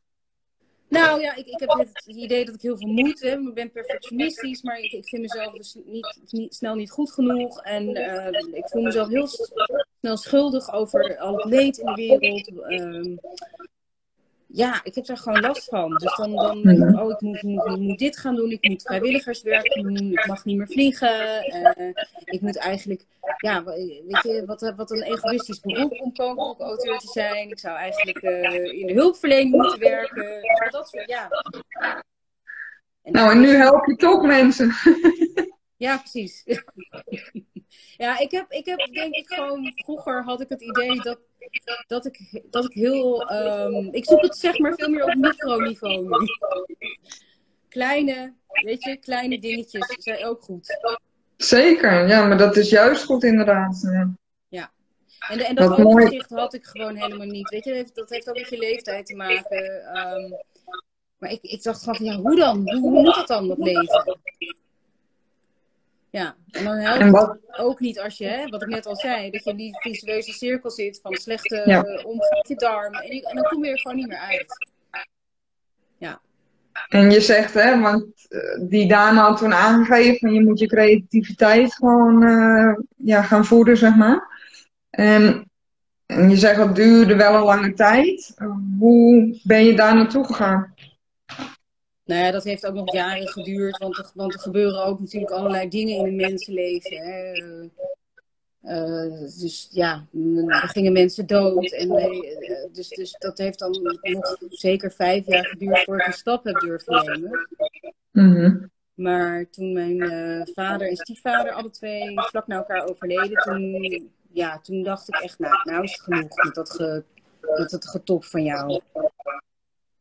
Nou ja, ik, ik heb het idee dat ik heel veel moeite heb. Ik ben perfectionistisch, maar ik, ik vind mezelf dus niet, niet, snel niet goed genoeg. En uh, ik voel mezelf heel snel schuldig over al het leed in de wereld. Uh, ja, ik heb daar gewoon last van. Dus dan, dan mhm. oh, ik moet, moet, moet, dit gaan doen, ik moet vrijwilligerswerk doen, ik mag niet meer vliegen. Uh, ik moet eigenlijk, ja, weet je, wat, wat een egoïstisch beroep om kookboekauteur te zijn. Ik zou eigenlijk uh, in de hulpverlening moeten werken. Dat soort, ja. En nou, en nu help je toch mensen. Ja, precies. ja, ik heb, ik heb denk ik gewoon, vroeger had ik het idee dat dat ik, dat ik heel. Um, ik zoek het zeg maar veel meer op microniveau nu. Kleine, weet je, kleine dingetjes zijn ook goed. Zeker, ja, maar dat is juist goed inderdaad. Ja. ja. En, en dat, dat overzicht had ik gewoon helemaal niet. Weet je, dat heeft ook met je leeftijd te maken. Um, maar ik, ik dacht van, ja, hoe dan? Hoe, hoe moet dat dan, dat leven? Ja, en dan helpt het ook niet als je, hè, wat ik net al zei, dat je in die visueuze cirkel zit van slechte ja. uh, je darmen. En, en, dan kom je er gewoon niet meer uit. Ja. En je zegt, hè, want uh, die dame had toen aangegeven, je moet je creativiteit gewoon uh, ja, gaan voeden, zeg maar. En, en je zegt, dat duurde wel een lange tijd. hoe ben je daar naartoe gegaan? Nou ja, dat heeft ook nog jaren geduurd, want er, want er gebeuren ook natuurlijk allerlei dingen in een mensenleven. Hè. Uh, dus ja, er gingen mensen dood. En, uh, dus, dus dat heeft dan nog zeker vijf jaar geduurd voordat ik een stap heb durven nemen. Mm Maar toen mijn uh, vader en stiefvader alle twee vlak na elkaar overleden, toen, ja, toen dacht ik echt, nou, nou is het genoeg met dat, ge, met dat getop van jou.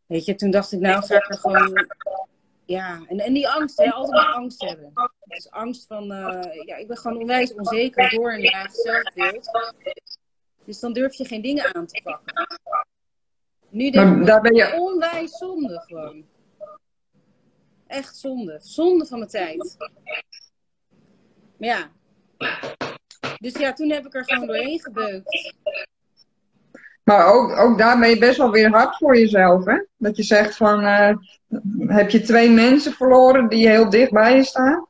Weet je, toen dacht ik, nou ga ik er gewoon. Ja, en, en die angst, hè, altijd maar angst hebben. Dus angst van, uh, ja, ik ben gewoon onwijs onzeker door een laag zelfbeeld. Dus dan durf je geen dingen aan te pakken. Nu denk ik, daar ben je... onwijs zonde gewoon. Echt zonde. Zonde van mijn tijd. Maar ja. Dus ja, toen heb ik er gewoon doorheen gebeukt. Maar ook, ook daar ben je best wel weer hard voor jezelf, hè? Dat je zegt van, uh, heb je twee mensen verloren die heel dicht bij je staan?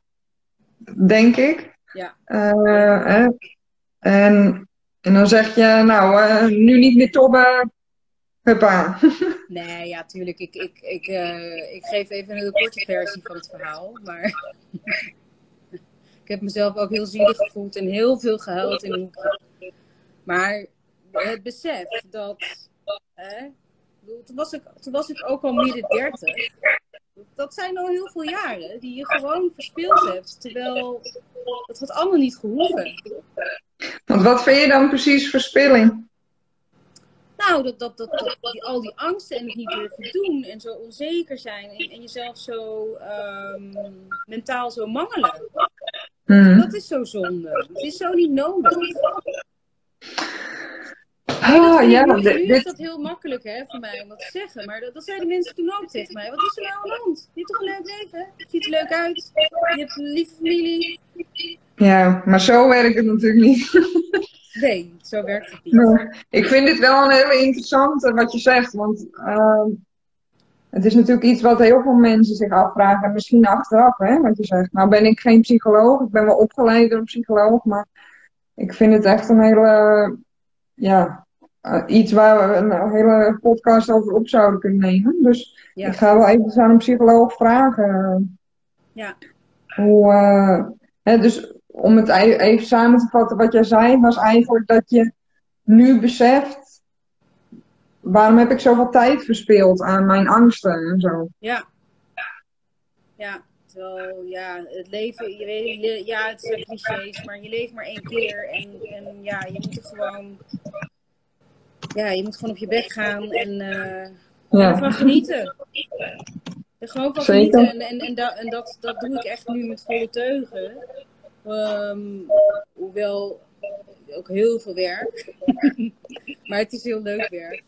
Denk ik. Ja. Uh, en, en dan zeg je, nou, uh, nu niet meer tobben, huppa. Nee, ja, tuurlijk. Ik, ik, ik, ik geef even een korte versie van het verhaal, maar... ik heb mezelf ook heel zielig gevoeld en heel veel gehuild in. Maar het besef dat. Hè, toen, was ik, toen was ik ook al midden dertig. Dat zijn al heel veel jaren die je gewoon verspeeld hebt. Terwijl het had allemaal niet gehoeven. Want wat vind je dan precies verspilling? Nou, dat, dat, dat, dat die, al die angsten en het niet durven doen en zo onzeker zijn en, en jezelf zo um, mentaal zo mangelen. Mm. Dat is zo zonde. Het is zo niet nodig. Ah, ja, nu, dit- nu is dat heel makkelijk hè, voor mij om dat te zeggen. Maar dat, dat zeiden mensen toen ook tegen mij. Wat is er nou aan de hand? Je hebt toch een leuk leven? Je ziet er leuk uit. Je hebt een lieve familie. ja, maar zo werkt het natuurlijk niet. Nee, zo werkt het niet. Maar ik vind dit wel een hele interessante wat je zegt. Want ehm, het is natuurlijk iets wat heel veel mensen zich afvragen. En misschien achteraf, hè, wat je zegt. Nou ben ik geen psycholoog. Ik ben wel opgeleid door een psycholoog. Maar ik vind het echt een hele... Ja, iets waar we een hele podcast over op zouden kunnen nemen. Dus Ja. ik ga wel even aan een psycholoog vragen. Ja. Hoe, eh, hè, dus om het even samen te vatten, wat jij zei, was eigenlijk dat je nu beseft, waarom heb ik zoveel tijd verspild aan mijn angsten en zo. Ja. Ja, terwijl, ja, het leven, je weet, je- ja, het zijn clichés, maar je leeft maar één keer. En, en ja, je moet er gewoon, ja, je moet gewoon op je bek gaan en eh, Ja, ervan genieten. Er gewoon van Zeker. genieten. En, en, en, da- en dat, dat doe ik echt nu met volle teugen. Ehm, hoewel ook heel veel werk. maar het is heel leuk werk.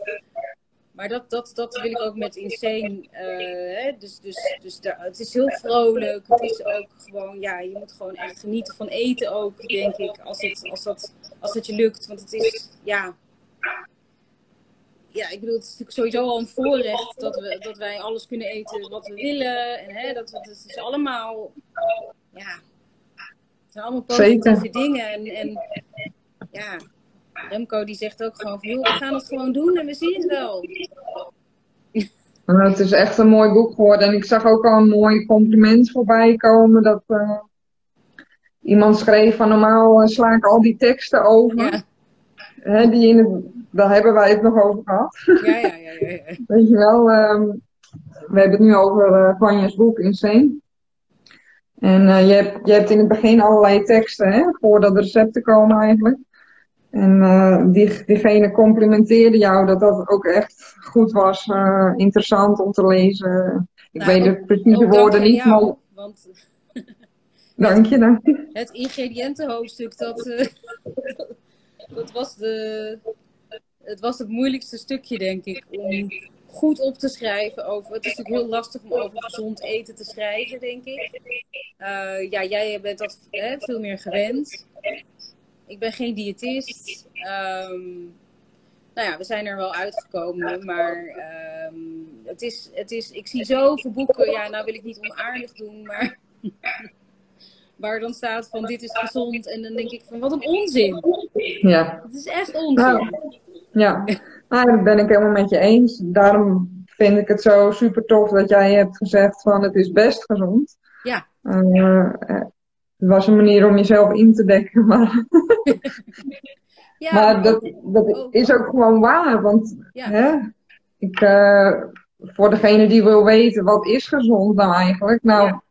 Maar dat, dat, dat wil ik ook met Insane. eh, hè? Dus, dus, dus daar, het is heel vrolijk. Het is ook gewoon, ja, je moet gewoon echt genieten van eten ook, denk ik. Als, het, als, dat, als dat je lukt. Want het is, ja. Ja, ik bedoel, het is natuurlijk sowieso al een voorrecht dat, we, dat wij alles kunnen eten wat we willen. En hè, dat, dat het is allemaal, ja, het zijn allemaal positieve Zeker. dingen. En, en ja, Remco die zegt ook gewoon van, we gaan het gewoon doen en we zien het wel. En het is echt een mooi boek geworden. En ik zag ook al een mooi compliment voorbij komen. Dat eh, iemand schreef van normaal eh, sla ik al die teksten over. Ja, Hè, die in het, daar hebben wij het nog over gehad. ja, ja, ja. ja, ja. Weet je wel, ehm, we hebben het nu over eh Vanja's boek Insane. En eh, je, hebt, je hebt in het begin allerlei teksten, hè, voordat de recepten komen eigenlijk. En eh, die, diegene complimenteerde jou dat dat ook echt goed was, eh, interessant om te lezen. Ik Nou, weet de precieze Ook woorden niet, maar want dank je, dank je. het ingrediëntenhoofdstuk, dat, eh, dat was, de, het was het moeilijkste stukje, denk ik, om goed op te schrijven over. Het is natuurlijk heel lastig om over gezond eten te schrijven, denk ik. Eh, ja, jij bent dat hè, veel meer gewend. Ik ben geen diëtist. Ehm, nou ja, we zijn er wel uitgekomen, maar ehm, het is, het is, ik zie zoveel boeken. Ja, nou wil ik niet onaardig doen, maar waar dan staat van dit is gezond en dan denk ik van wat een onzin. Ja. Het is echt onzin. Ja, nou, dat ben ik helemaal met je eens. Daarom vind ik het zo super tof dat jij hebt gezegd van het is best gezond. Ja. Eh, eh, het was een manier om jezelf in te dekken, maar, Ja, maar dat, dat is ook gewoon waar. Want ja, hè, ik, eh, voor degene die wil weten wat is gezond nou eigenlijk, nou, Ja.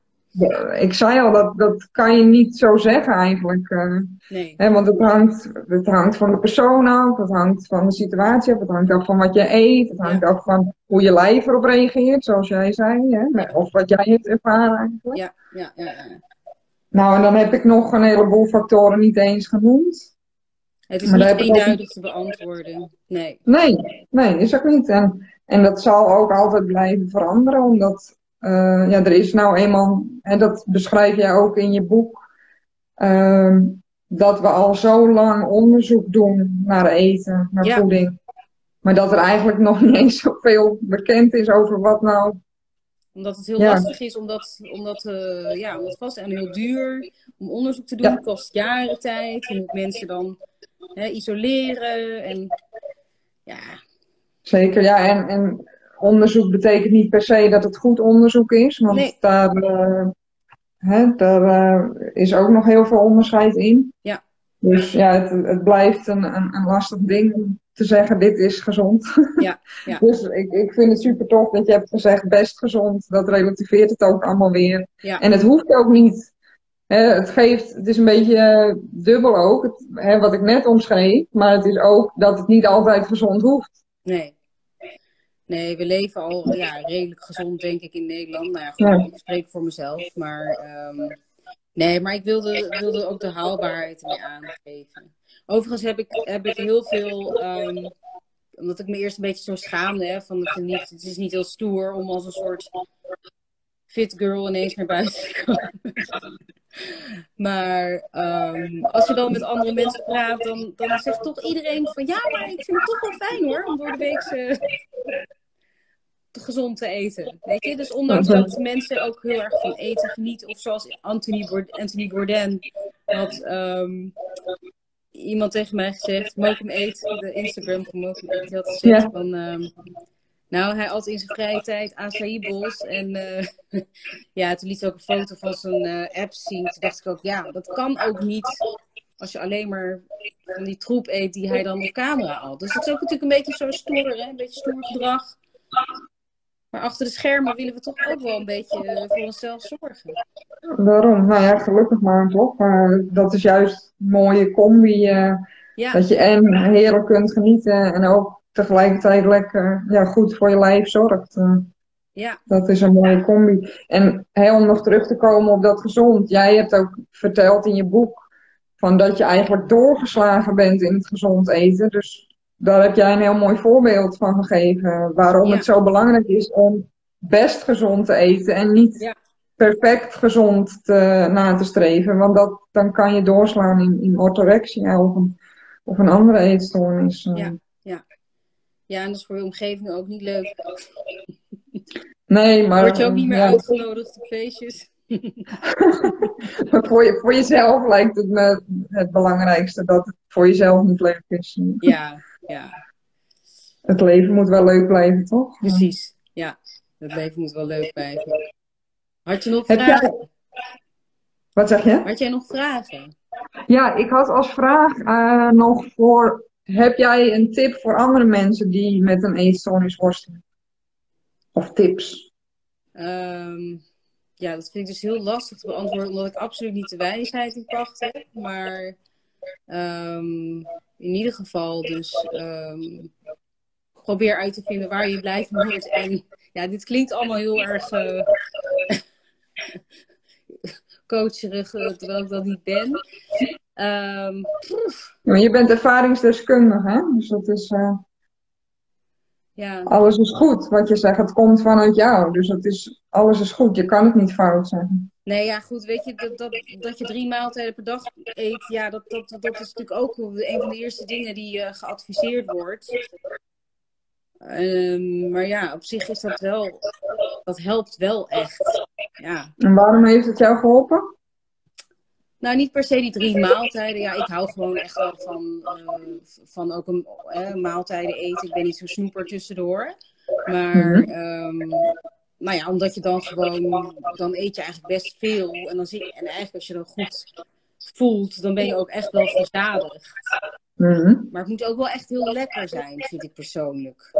Ik zei al, dat, dat kan je niet zo zeggen eigenlijk. eh. nee. Hè, want het hangt, het hangt van de persoon af, het hangt van de situatie af, het hangt af van wat je eet, het hangt af van hoe je lijf erop reageert, zoals jij zei, hè, of wat jij hebt ervaren eigenlijk. Ja, ja, ja, ja. Nou, en dan heb ik nog een heleboel factoren niet eens genoemd. Het is Maar niet ook eenduidig te beantwoorden. Nee. Nee, nee, is ook niet. En, en dat zal ook altijd blijven veranderen, omdat eh, ja, er is nou eenmaal, en dat beschrijf jij ook in je boek, ehm, dat we al zo lang onderzoek doen naar eten, naar Ja. voeding. Maar dat er eigenlijk nog niet eens zoveel bekend is over wat nou. Omdat het heel Ja. lastig is, omdat, omdat, eh, ja, omdat vast en heel duur om onderzoek te doen. Ja. Kost jaren tijd. Je moet mensen dan hè, isoleren. En ja, Zeker, ja. En, en onderzoek betekent niet per se dat het goed onderzoek is, want Nee. daar, eh, hè, daar eh, is ook nog heel veel onderscheid in. Ja. Dus ja, het, het blijft een, een, een lastig ding om te zeggen, dit is gezond. Ja, ja. Dus ik, ik vind het super tof dat je hebt gezegd, best gezond. Dat relativeert het ook allemaal weer. ja, En het hoeft ook niet. Hè, het geeft, het is een beetje eh, dubbel ook, het, hè, wat ik net omschreef. Maar het is ook dat het niet altijd gezond hoeft. nee. Nee, we leven al ja, redelijk gezond, denk ik, in Nederland. Nou ja, goed, Ja. ik spreek voor mezelf. Maar ehm, nee, maar ik wilde, wilde ook de haalbaarheid ermee aangeven. Overigens heb ik, heb ik heel veel, ehm, omdat ik me eerst een beetje zo schaamde, hè, van het, niet, het is niet heel stoer om als een soort fit girl ineens naar buiten te komen. maar um, als je dan met andere mensen praat, dan, dan zegt toch iedereen van ja, maar ik vind het toch wel fijn hoor, om door de week gezond te eten. Weet je? Dus ondanks dat mensen ook heel erg van eten genieten, of zoals Anthony, Bourdain, Anthony Bourdain had um, iemand tegen mij gezegd, Mokum Eet, de Instagram van Mokum Eet, die had gezegd ja. van... Um, nou, hij had in zijn vrije tijd acai bowls. En uh, ja, toen liet hij ook een foto van zijn uh, app zien. Toen dacht ik ook, ja, dat kan ook niet als je alleen maar van die troep eet die hij dan op camera had. Dus het is ook natuurlijk een beetje zo stoer, hè? een beetje stoer gedrag. Maar achter de schermen willen we toch ook wel een beetje eh, voor onszelf zorgen. Daarom, nou ja, gelukkig maar toch. Maar dat is juist een mooie combi. Uh, ja. Dat je en heerlijk kunt genieten en ook tegelijkertijd lekker ja, goed voor je lijf zorgt. Uh, ja. Dat is een mooie combi. En heel om nog terug te komen op dat gezond. Jij hebt ook verteld in je boek van dat je eigenlijk doorgeslagen bent in het gezond eten. Dus daar heb jij een heel mooi voorbeeld van gegeven. Waarom het zo belangrijk is om best gezond te eten en niet perfect gezond te, na te streven. Want dat, dan kan je doorslaan in, in orthorexia of een, of een andere eetstoornis. Eh. Ja, ja. ja, en dat is voor je omgeving ook niet leuk. Nee, maar... Word je ook niet meer uitgenodigd op feestjes? maar voor, je, voor jezelf lijkt het me het belangrijkste dat het voor jezelf niet leuk is. Ja, ja. Het leven moet wel leuk blijven, toch? Precies, ja. Het leven moet wel leuk blijven. Had je nog vragen? Wat zeg je? Had jij nog vragen? Ja, ik had als vraag uh, nog voor... Heb jij een tip voor andere mensen die met een eetstoornis worstelen? Of tips? Um, ja, dat vind ik dus heel lastig te beantwoorden, omdat ik absoluut niet de wijsheid in pacht heb. Maar um, in ieder geval dus um, probeer uit te vinden waar je blij van wordt. En ja, dit klinkt allemaal heel erg uh, coacherig, eh, terwijl ik dat niet ben. Um, maar je bent ervaringsdeskundige, hè? Dus dat is... Uh... Ja. Alles is goed, wat je zegt. Het komt vanuit jou. Dus het is, alles is goed. Je kan het niet fout zeggen. Nee, ja, goed. Weet je, dat, dat, dat je drie maaltijden per dag eet, ja, dat, dat, dat is natuurlijk ook een van de eerste dingen die uh, geadviseerd wordt. Um, maar ja, op zich is dat wel, dat helpt wel echt. Ja. En waarom heeft het jou geholpen? Nou, niet per se die drie maaltijden. Ja, ik hou gewoon echt wel van, uh, van ook een uh, maaltijden eten. Ik ben niet zo snoeper tussendoor. Maar um, nou ja, omdat je dan gewoon, dan eet je eigenlijk best veel. En, dan zie je, en eigenlijk als je dan goed voelt, dan ben je ook echt wel verzadigd. Mm Maar het moet ook wel echt heel lekker zijn, vind ik persoonlijk.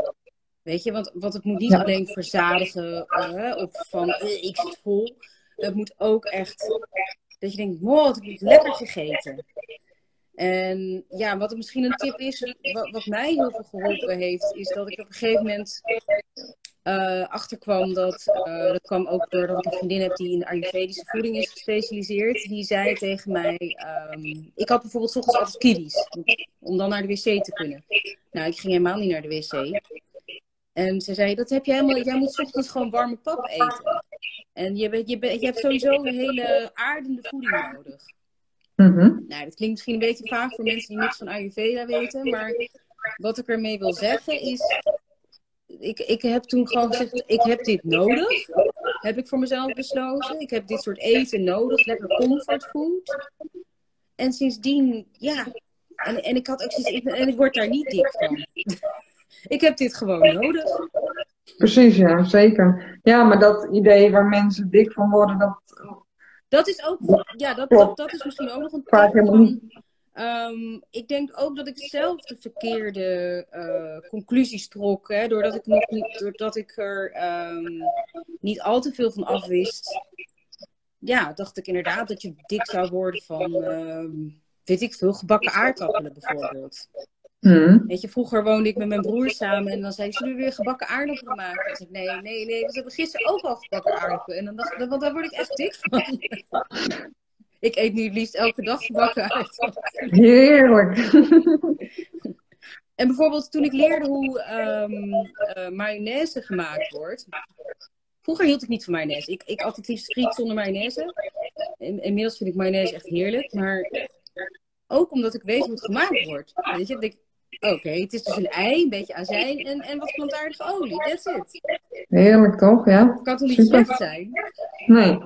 Weet je, want, want het moet niet alleen verzadigen uh, of van uh, ik zit vol. Het moet ook echt dat je denkt, wow, wat heb ik lekker gegeten. En ja, wat er misschien een tip is, wat, wat mij heel veel geholpen heeft, is dat ik op een gegeven moment uh, achterkwam dat, uh, dat kwam ook doordat ik een vriendin heb die in Ayurvedische voeding is gespecialiseerd. Die zei tegen mij, um, ik had bijvoorbeeld ochtends altijd kiddies, om dan naar de wc te kunnen. Nou, ik ging helemaal niet naar de wc. En ze zei, dat heb je helemaal, jij moet ochtends gewoon warme pap eten. En je, bent, je, bent, je hebt sowieso een hele aardende voeding nodig. Mm -hmm. Nou, dat klinkt misschien een beetje vaag voor mensen die niks van Ayurveda weten, maar wat ik ermee wil zeggen is, ik, ik heb toen gewoon gezegd, ik heb dit nodig. Heb ik voor mezelf besloten. Ik heb dit soort eten nodig, lekker comfortfood. En sindsdien, ja. En, en ik had ook zoiets, en ik word daar niet dik van. ik heb dit gewoon nodig. Precies, ja, zeker. Ja, maar dat idee waar mensen dik van worden, dat... Dat is ook, ja, dat, dat, dat is misschien ook nog een tip van... Um, ik denk ook dat ik zelf de verkeerde uh, conclusies trok. Hè, doordat, ik nog niet, doordat ik er um, niet al te veel van afwist. Ja, dacht ik inderdaad dat je dik zou worden van, um, weet ik veel, gebakken aardappelen bijvoorbeeld. Hmm. Weet je, vroeger woonde ik met mijn broer samen en dan zei zullen we weer gebakken aardappelen maken? En ik, nee, nee, nee, we hebben gisteren ook al gebakken aardappelen. En dan dacht ik, want daar word ik echt dik van. Ik eet nu het liefst elke dag gebakken uit. Heerlijk. En bijvoorbeeld toen ik leerde hoe um, uh, mayonaise gemaakt wordt. Vroeger hield ik niet van mayonaise. Ik, ik at het liefst friet zonder mayonaise. In, inmiddels vind ik mayonaise echt heerlijk. Maar ook omdat ik weet hoe het gemaakt wordt. Weet je, ik, oké, het is dus een ei, een beetje azijn en, en wat plantaardige olie. That's it. Heerlijk toch, ja? Het kan toch niet slecht zijn? Nee.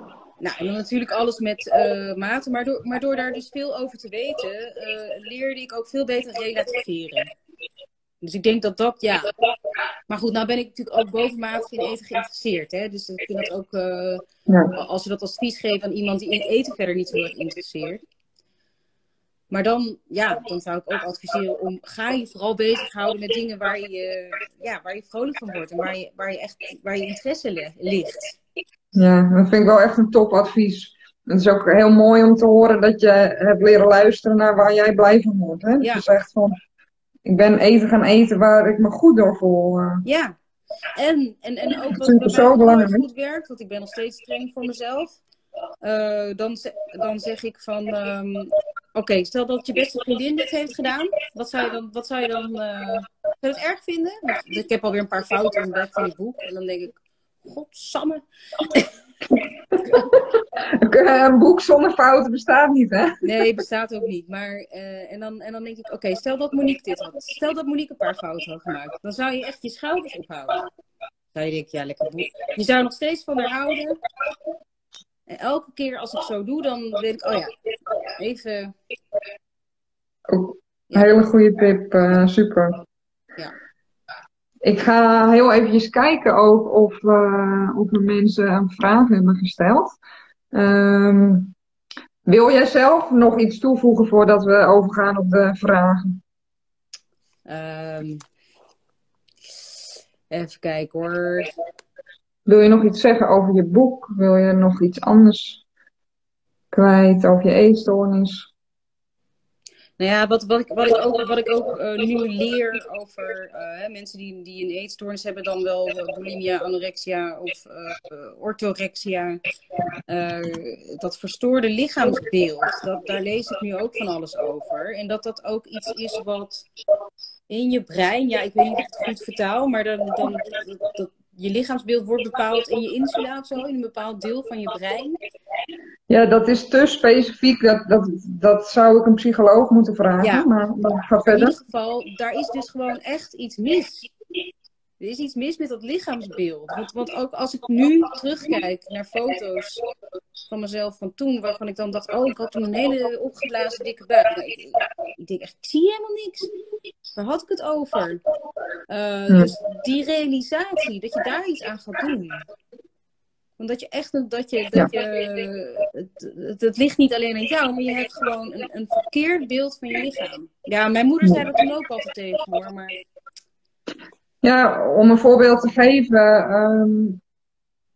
Nou, en dan natuurlijk alles met uh, mate. Maar door, maar door daar dus veel over te weten, uh, leerde ik ook veel beter relativeren. Dus ik denk dat dat, ja. Maar goed, nou ben ik natuurlijk ook bovenmatig in eten geïnteresseerd. Hè? Dus ik vind dat ook, uh, ja. als je dat als advies geeft aan iemand die in eten verder niet zo erg interesseert. Maar dan, ja, dan zou ik ook adviseren om, ga je vooral bezighouden met dingen waar je, ja, waar je vrolijk van wordt. En waar je, waar je echt, waar je interesse ligt. Ja, dat vind ik wel echt een topadvies. Het is ook heel mooi om te horen dat je hebt leren luisteren naar waar jij blij van wordt. Hè? Ja. Dus echt van, ik ben eten gaan eten waar ik me goed door voel. Uh. Ja, en, en, en ook wat bij zo mij goed werkt, want ik ben nog steeds streng voor mezelf. Uh, dan, dan zeg ik van, um, oké, okay, stel dat je beste vriendin dit heeft gedaan. Wat zou je dan, wat zou je dan, uh, zou je het erg vinden? Ik heb alweer een paar fouten ontdekt in het boek. En dan denk ik, godsamme. een boek zonder fouten bestaat niet, hè? Nee, bestaat ook niet. Maar, uh, en, dan, en dan denk ik, oké, stel dat Monique dit had. Stel dat Monique een paar fouten had gemaakt. Dan zou je echt je schouders ophouden. Dan je denken, ja, lekker boek. Je zou nog steeds van haar houden. En elke keer als ik zo doe, dan denk ik, oh ja, even... Oh, ja. Hele goede tip, uh, super. Ja. Ik ga heel eventjes kijken ook of, uh, of er mensen een vraag hebben gesteld. Um, wil jij zelf nog iets toevoegen voordat we overgaan op de vragen? Um, even kijken hoor. Wil je nog iets zeggen over je boek? Wil je nog iets anders kwijt over je eetstoornis? Nou ja, wat, wat, ik, wat ik ook, wat ik ook uh, nu leer over uh, mensen die, die een eetstoornis hebben, dan wel bulimia, anorexia of orthorexia. dat verstoorde lichaamsbeeld, dat, daar lees ik nu ook van alles over. En dat dat ook iets is wat in je brein, ja, ik weet niet of ik het goed vertaal, maar dan, dan dat, je lichaamsbeeld wordt bepaald in je insula of zo, in een bepaald deel van je brein. Ja, dat is te specifiek. Dat, dat, dat zou ik een psycholoog moeten vragen. Ja. Maar, maar ga verder. In ieder geval, daar is dus gewoon echt iets mis. Er is iets mis met dat lichaamsbeeld. Want, want ook als ik nu terugkijk naar foto's van mezelf van toen, waarvan ik dan dacht, oh, ik had toen een hele opgeblazen dikke buik. Nou, ik, ik, denk echt, ik zie helemaal niks. Waar had ik het over? Uh, Dus die realisatie, dat je daar iets aan gaat doen. Omdat je echt, dat je, dat je het, het, ligt niet alleen aan jou, maar je hebt gewoon een, een verkeerd beeld van je lichaam. Ja, mijn moeder zei dat toen ook altijd tegen hoor, maar... Ja, om een voorbeeld te geven, um,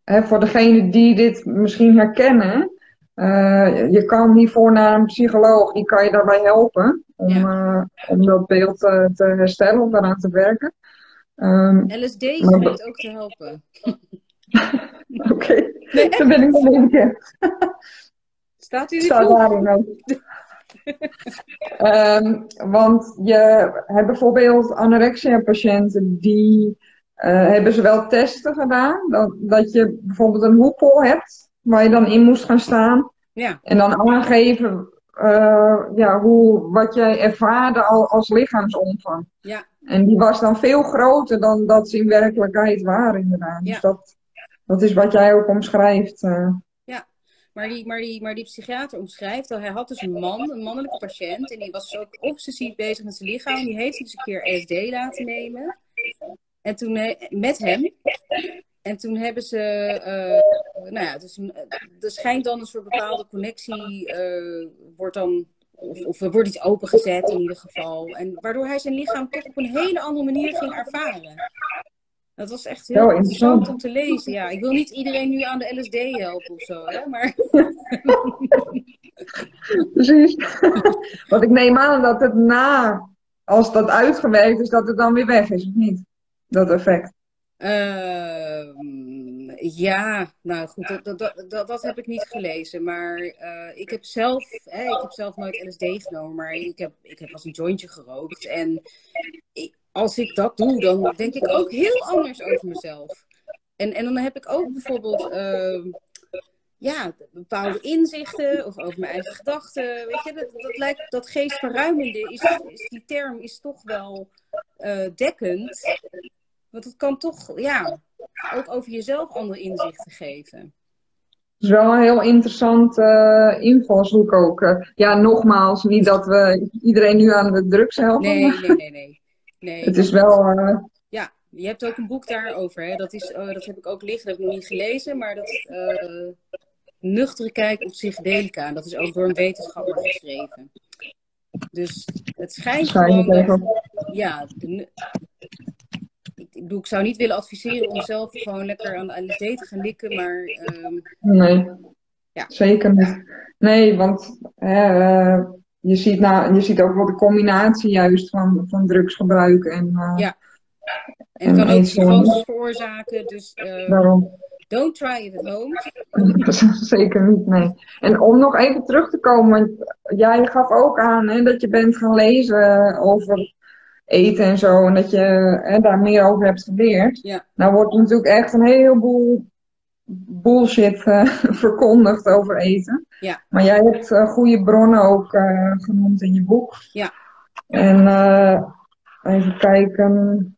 hè, voor degenen die dit misschien herkennen, uh, je kan hiervoor naar een psycholoog, die kan je daarbij helpen om, ja. uh, om dat beeld uh, te herstellen, om daaraan te werken. Um, LSD schijnt ook te helpen. Oké, okay. nee, daar ben ik nog een keer. Staat u Staat daarin ook. Um, want je hebt bijvoorbeeld anorexia-patiënten die uh, hebben ze wel testen gedaan. Dat, dat je bijvoorbeeld een hoepel hebt waar je dan in moest gaan staan. Ja. En dan aangeven uh, ja, hoe, wat jij ervaarde al, als lichaamsomvang. Ja. En die was dan veel groter dan dat ze in werkelijkheid waren, inderdaad. Ja. Dus dat, dat is wat jij ook omschrijft. Uh. Maar die, maar, die, maar die psychiater omschrijft dat hij had dus een man, een mannelijke patiënt. En die was dus ook obsessief bezig met zijn lichaam. Die heeft dus een keer LSD laten nemen. En toen met hem. En toen hebben ze, uh, nou ja, dus, er schijnt dan een soort bepaalde connectie, uh, wordt dan, of, of er wordt iets opengezet in ieder geval. En waardoor hij zijn lichaam toch op een hele andere manier ging ervaren. Dat was echt heel interessant om te lezen. Ja, ik wil niet iedereen nu aan de LSD helpen of zo, hè? maar... Precies. Want ik neem aan dat het na, als dat uitgewerkt is, dat het dan weer weg is, of niet? Dat effect. Uh, ja, nou goed, dat, dat, dat, dat, heb ik niet gelezen. Maar uh, ik heb zelf, hè, ik heb zelf nooit LSD genomen, maar ik heb, ik heb als een jointje gerookt. En ik, als ik dat doe, dan denk ik ook heel anders over mezelf. En, en dan heb ik ook bijvoorbeeld uh, ja, bepaalde inzichten of over mijn eigen gedachten. Weet je, dat, dat, lijkt, dat geestverruimende, is, is, die term is toch wel uh, dekkend. Want het kan toch, ja, ook over jezelf andere inzichten geven. Het is wel een heel interessant uh, invalshoek ook. Uh, ja, nogmaals, niet dat we iedereen nu aan de drugs helpen. Nee, nee, nee, nee. Nee. Het is wel... Uh... Ja, je hebt ook een boek daarover. Hè? Dat, is, dat heb ik ook liggen, dat heb ik nog niet gelezen. Maar dat nuchtere kijk op psychedelica. Dat is ook door een wetenschapper geschreven. Dus het schijnt gewoon ja, de, ik bedoel, ik zou niet willen adviseren om zelf gewoon lekker aan de LSD te gaan likken, maar... Um... Nee, ja. zeker niet. Nee, want uh, je, ziet nou, je ziet ook wel de combinatie juist van, van drugsgebruik en... Uh, ja, en, en kan ook psychoses veroorzaken, dus... Uh, Daarom. Don't try it at home. Zeker niet, nee. En om nog even terug te komen, want jij gaf ook aan hè, dat je bent gaan lezen over eten en zo. En dat je hè, daar meer over hebt geleerd. Ja. Nou wordt natuurlijk echt een heleboel bullshit uh, verkondigd over eten. Ja. Maar jij hebt uh, goede bronnen ook uh, genoemd in je boek. Ja. En even kijken.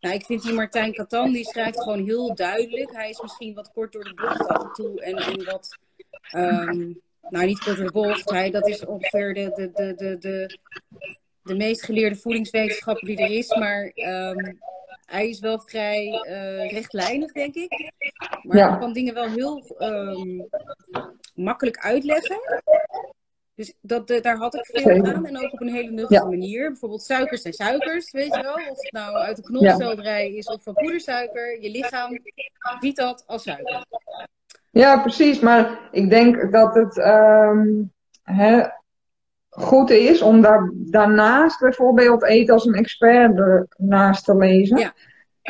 Nou, ik vind die Martijn Katan, die schrijft gewoon heel duidelijk. Hij is misschien wat kort door de bocht af en toe en, en wat... Um, nou, niet kort door de bocht. Hij, dat is ongeveer de, de, de, de, de de meest geleerde voedingswetenschapper die er is. Maar um, hij is wel vrij uh, rechtlijnig, denk ik. Maar ja. hij kan dingen wel heel um, makkelijk uitleggen. Dus dat, uh, daar had ik veel aan. En ook op een hele nuchtere ja. manier. Bijvoorbeeld suikers zijn suikers, weet je wel. Of het nou uit de knolselderij is of van poedersuiker. Je lichaam ziet dat als suiker. Ja, precies. Maar ik denk dat het... Um, hè, goed is om daar, daarnaast bijvoorbeeld eten als een expert ernaast te lezen. Ja.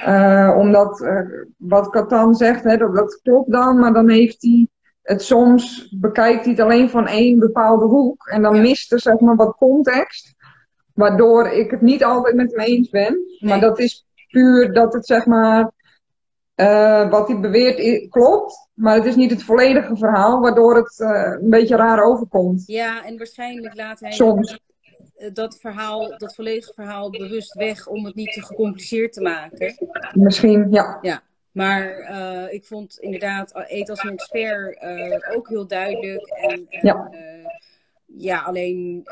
Uh, omdat uh, wat Catan zegt, hè, dat, dat klopt dan, maar dan heeft hij het soms, bekijkt hij het alleen van één bepaalde hoek. En dan ja. mist er zeg maar wat context, waardoor ik het niet altijd met hem eens ben. Nee. Maar dat is puur dat het zeg maar uh, wat hij beweert klopt, maar het is niet het volledige verhaal, waardoor het uh, een beetje raar overkomt. Ja, en waarschijnlijk laat hij Soms. dat verhaal, dat volledige verhaal bewust weg om het niet te gecompliceerd te maken. Misschien, ja. Ja, maar uh, ik vond inderdaad Eet als een expert ook heel duidelijk. En, en ja. ja, alleen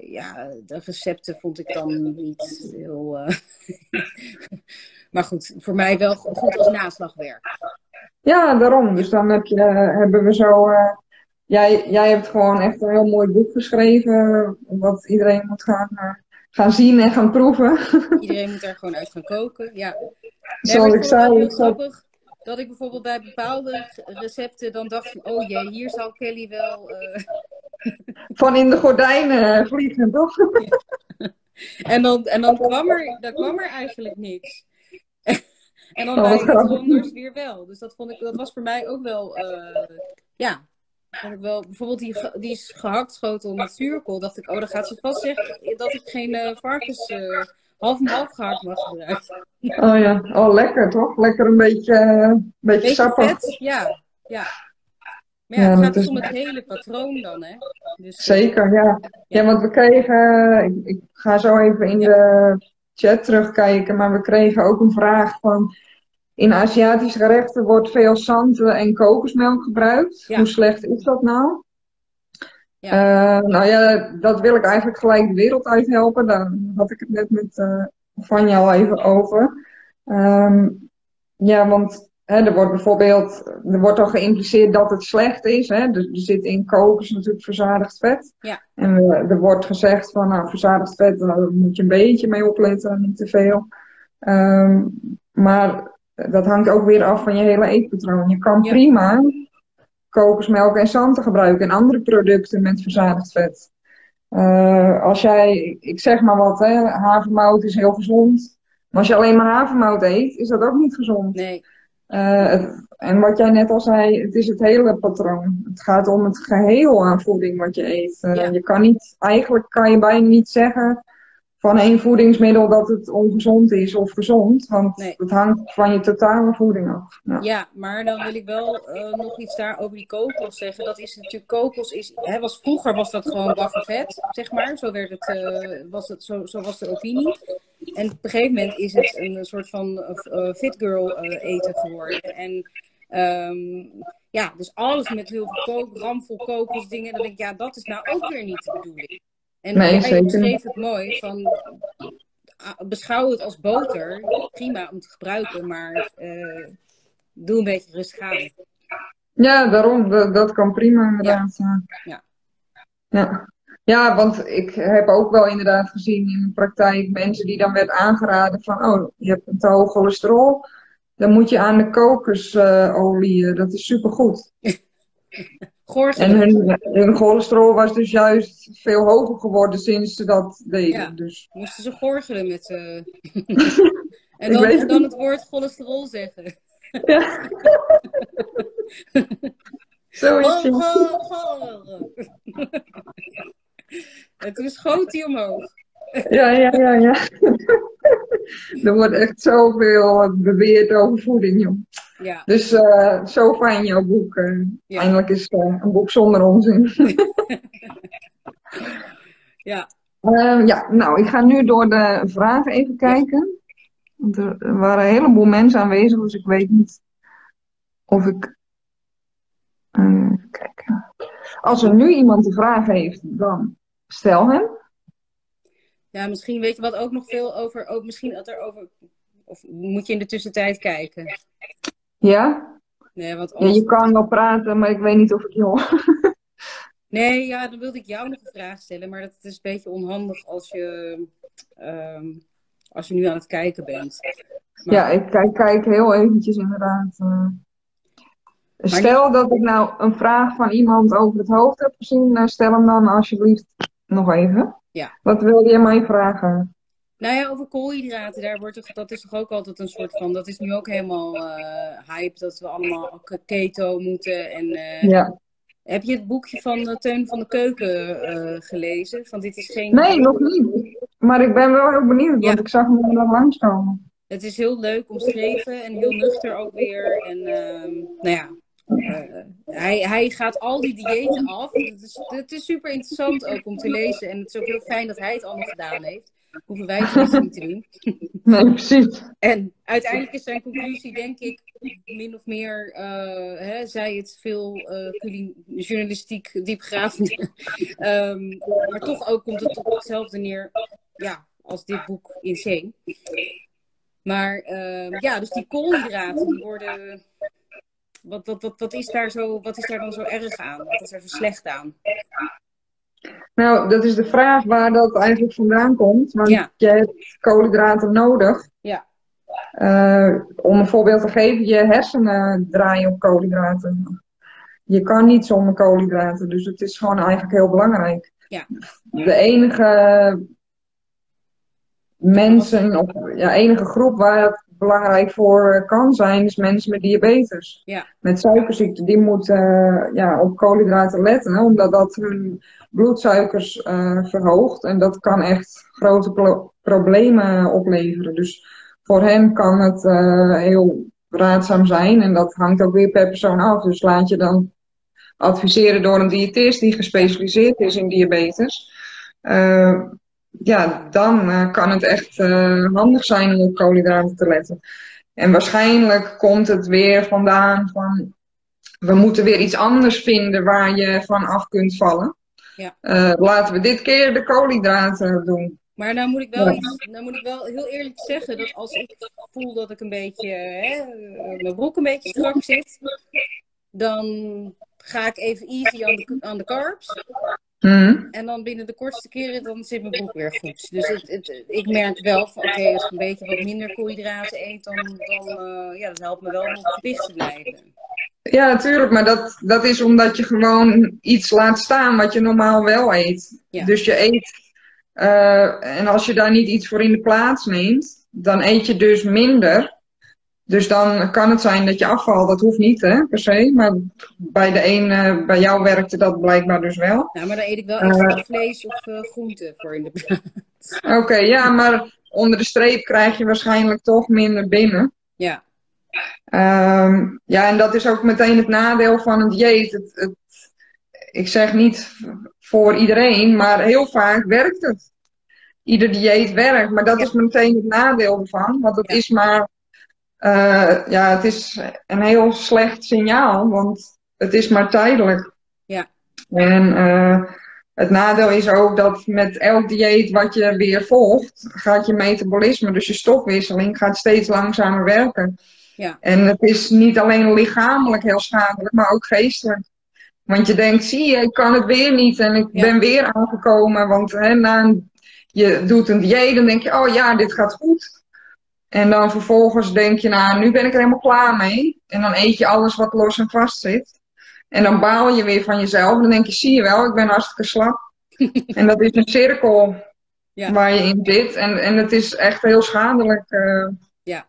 ja, de recepten vond ik dan niet heel. Maar goed, voor mij wel goed als naslagwerk. Ja, daarom. Dus dan heb je, hebben we zo. Uh, jij, jij hebt gewoon echt een heel mooi boek geschreven. Wat iedereen moet gaan, uh, gaan zien en gaan proeven. Iedereen moet er gewoon uit gaan koken. Ja. Zoals ik zei. Grappig dat ik bijvoorbeeld bij bepaalde recepten dan dacht van, oh jee, hier zal Kelly wel. Uh... Van in de gordijnen vliegen, toch? Ja. En dan, en dan kwam er, dan kwam er eigenlijk niks. En dan bij het anders weer wel. Dus dat, vond ik, dat was voor mij ook wel, uh, ja, vond ik wel. Bijvoorbeeld die, die gehakt schotel met zuurkool. Dacht ik, oh, dan gaat ze vast zeggen dat ik geen uh, varkens uh, half en half gehakt mag gebruiken. Oh ja, oh lekker toch? Lekker een beetje, een beetje, beetje sappig. Vet, ja, ja. Maar ja, ja het gaat dus om het hele patroon dan, hè? Dus, Zeker, ja. ja. ja. want we kregen, ik, ik ga zo even in de chat terugkijken, maar we kregen ook een vraag van. In Aziatische gerechten wordt veel santen en kokosmelk gebruikt. Ja. Hoe slecht is dat nou? Ja. Uh, nou ja, dat wil ik eigenlijk gelijk de wereld uit helpen. Daar had ik het net met uh, Vanja al even over. Um, ja, want er wordt bijvoorbeeld, er wordt al geïmpliceerd dat het slecht is. Hè? Er, er zit in kokos natuurlijk verzadigd vet. Ja. En uh, er wordt gezegd van, nou, verzadigd vet, daar moet je een beetje mee opletten, niet te veel. Um, maar dat hangt ook weer af van je hele eetpatroon. Je kan Ja. prima kokosmelk en zanten gebruiken en andere producten met verzadigd vet. Uh, als jij, ik zeg maar wat, hè, havermout is heel gezond. Maar als je alleen maar havermout eet, is dat ook niet gezond. Nee. Eh, en wat jij net al zei, het is het hele patroon. Het gaat om het geheel aan voeding wat je eet. Uh, Je kan niet, eigenlijk kan je bijna niet zeggen van één voedingsmiddel dat het ongezond is of gezond. Want het hangt van je totale voeding af. Ja, ja maar dan wil ik wel uh, nog iets daar over die kokos zeggen. Dat is natuurlijk, kokos is, hè, was, vroeger was dat gewoon vet, zeg maar. Zo, werd het, uh, was het, zo, zo was de opinie. En op een gegeven moment is het een soort van uh, fit girl eten geworden. En um, ja, dus alles met heel veel kook, ramvol kokos dingen. Dan denk ik, ja, dat is nou ook weer niet de bedoeling. En nee, hij beschreef het mooi van ah, beschouw het als boter. Prima om te gebruiken, maar uh, doe een beetje rustig aan. Ja, daarom, dat, dat kan prima inderdaad. Ja. ja. ja. Ja, want ik heb ook wel inderdaad gezien in mijn praktijk mensen die dan werd aangeraden van, oh, je hebt een te hoog cholesterol, dan moet je aan de kokosolie, uh, dat is supergoed. En hun, hun, cholesterol was dus juist veel hoger geworden sinds ze dat deden. Ja, dus. moesten ze gorgelen met... Uh... en dan, dan het woord cholesterol zeggen. Ja. Zo is het. En toen schoot hij omhoog. Ja, ja, ja, ja. er wordt echt zoveel beweerd over voeding, joh. Ja. Dus uh, zo fijn jouw boek. Uh, Eindelijk is uh, een boek zonder onzin. ja. ja, nou, ik ga nu door de vragen even kijken. Want er waren een heleboel mensen aanwezig, dus ik weet niet of ik. Even kijken. Als er nu iemand een vraag heeft, dan stel hem. Ja, misschien weet je wat ook nog veel over. Ook misschien dat er over. Of moet je in de tussentijd kijken? Ja? Nee, want ja, je kan wel praten, maar ik weet niet of ik je hoor. nee, ja, dan wilde ik jou nog een vraag stellen. Maar dat is een beetje onhandig als je, um, als je nu aan het kijken bent. Ja, ik kijk, kijk heel eventjes inderdaad. Uh... Stel dat ik nou een vraag van iemand over het hoofd heb gezien, uh, stel hem dan alsjeblieft nog even. Ja. Wat wilde je mij vragen? Nou ja, over koolhydraten, daar wordt toch, dat is toch ook altijd een soort van, dat is nu ook helemaal uh, hype, dat we allemaal keto moeten. En, uh, ja. Heb je het boekje van Teun van de Keuken gelezen? Van dit is geen... Nee, nog niet. Maar ik ben wel heel benieuwd, want ik zag hem nog langskomen. Het is heel leuk omschreven en heel nuchter ook weer. En ehm, nou ja, hij, hij gaat al die diëten af. Het is, het is super interessant ook om te lezen. En het is ook heel fijn dat hij het allemaal gedaan heeft hoeven wij het niet te doen. Nee, precies. En uiteindelijk is zijn conclusie, denk ik, min of meer, uh, hè, zij het veel uh, journalistiek diepgravend. um, maar toch ook komt het op hetzelfde neer ja, als dit boek in zee. Maar uh, ja, dus die koolhydraten die worden. Wat, wat, wat, wat, is daar zo, wat is daar dan zo erg aan? Wat is er zo slecht aan? Nou, dat is de vraag waar dat eigenlijk vandaan komt. Want je hebt koolhydraten nodig. Ja. Uh, om een voorbeeld te geven, je hersenen draaien op koolhydraten. Je kan niet zonder koolhydraten, dus het is gewoon eigenlijk heel belangrijk. Ja. De enige mensen, of ja, enige groep waar het belangrijk voor kan zijn, is mensen met diabetes. Ja. Met suikerziekte, die moeten uh, ja, op koolhydraten letten, omdat dat hun bloedsuikers uh, verhoogt. En dat kan echt grote problemen opleveren. Dus voor hen kan het uh, heel raadzaam zijn. En dat hangt ook weer per persoon af. Dus laat je dan adviseren door een diëtist die gespecialiseerd is in diabetes. Uh, ja, dan kan het echt handig zijn om op koolhydraten te letten. En waarschijnlijk komt het weer vandaan van we moeten weer iets anders vinden waar je van af kunt vallen. Ja. Uh, laten we dit keer de koolhydraten doen. Maar nou moet, ik wel nou moet ik wel heel eerlijk zeggen dat als ik voel dat ik een beetje, hè, mijn broek een beetje strak zit, dan ga ik even easy aan de, aan de carbs. Mm. En dan binnen de kortste keren, dan zit mijn broek weer goed. Dus het, het, ik merk wel van, oké, als ik een beetje wat minder koolhydraten eet, dan, dan uh, ja, dat helpt me wel om gewicht te blijven. Ja, natuurlijk, maar dat, dat is omdat je gewoon iets laat staan wat je normaal wel eet. Dus je eet, uh, en als je daar niet iets voor in de plaats neemt, dan eet je dus minder. Dus dan kan het zijn dat je afvalt. Dat hoeft niet, hè, per se. Maar bij de een, eh, bij jou werkte dat blijkbaar dus wel. Nou, maar dan eet ik wel extra vlees of uh, groente voor in de plaats. Oké, ja, maar onder de streep krijg je waarschijnlijk toch minder binnen. Ja. Ehm, ja, en dat is ook meteen het nadeel van het dieet. Het, het, ik zeg niet voor iedereen, maar heel vaak werkt het. Ieder dieet werkt, maar dat is meteen het nadeel ervan. Want het is maar, uh, ja, het is een heel slecht signaal, want het is maar tijdelijk. Ja. En uh, het nadeel is ook dat met elk dieet wat je weer volgt, gaat je metabolisme, dus je stofwisseling, gaat steeds langzamer werken. Ja. En het is niet alleen lichamelijk heel schadelijk, maar ook geestelijk. Want je denkt, zie je, ik kan het weer niet en ik Ja. ben weer aangekomen. Want hè, na een, je doet een dieet, dan denk je, oh ja, dit gaat goed. En dan vervolgens denk je, nou, nu ben ik er helemaal klaar mee. En dan eet je alles wat los en vast zit. En dan baal je weer van jezelf. En dan denk je, zie je wel, ik ben hartstikke slap. en dat is een cirkel Ja. waar je in zit. En, en het is echt heel schadelijk. eh. Ja.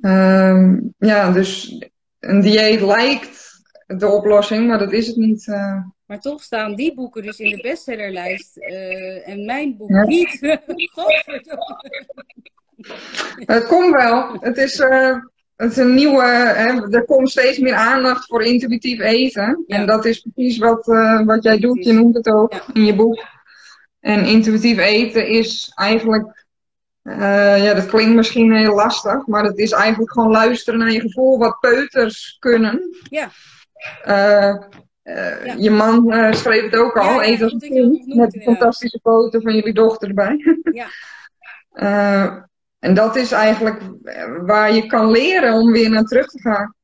Ehm, ja, dus een dieet lijkt de oplossing, maar dat is het niet. eh. Maar toch staan die boeken dus in de bestsellerlijst eh, en mijn boek Ja. niet. Godverdomme. Het komt wel. Het is, eh, het is een nieuwe. Hè, er komt steeds meer aandacht voor intuïtief eten. Ja. En dat is precies wat, eh, wat jij doet. Je noemt het ook Ja. in je boek. En intuïtief eten is eigenlijk. eh, ja, dat klinkt misschien heel lastig, maar het is eigenlijk gewoon luisteren naar je gevoel, wat peuters kunnen. Ja. Ja. Je man eh, schreef het ook al, Ja, ja, Eet als een kind, met fantastische foto van jullie dochter erbij. Ja. Eh, en dat is eigenlijk waar je kan leren om weer naar terug te gaan.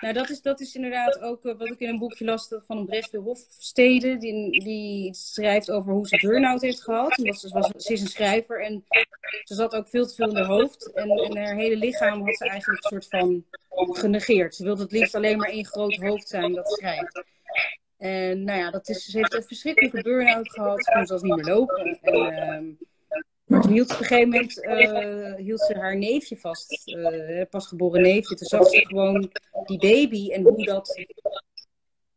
Nou, dat is, dat is inderdaad ook eh, wat ik in een boekje las van een Bresde Hofstede. Die, die schrijft over hoe ze burn-out heeft gehad. Omdat ze, was, ze is een schrijver en ze zat ook veel te veel in haar hoofd. En, haar hele lichaam had ze eigenlijk een soort van genegeerd. Ze wilde het liefst alleen maar één groot hoofd zijn dat schrijft. En nou ja, dat is, ze heeft een verschrikkelijke burn-out gehad. Ze kon zelfs niet meer lopen. En, ehm, maar toen hield ze op een gegeven moment eh, hield ze haar neefje vast. eh pasgeboren neefje. Toen zag ze gewoon die baby en hoe dat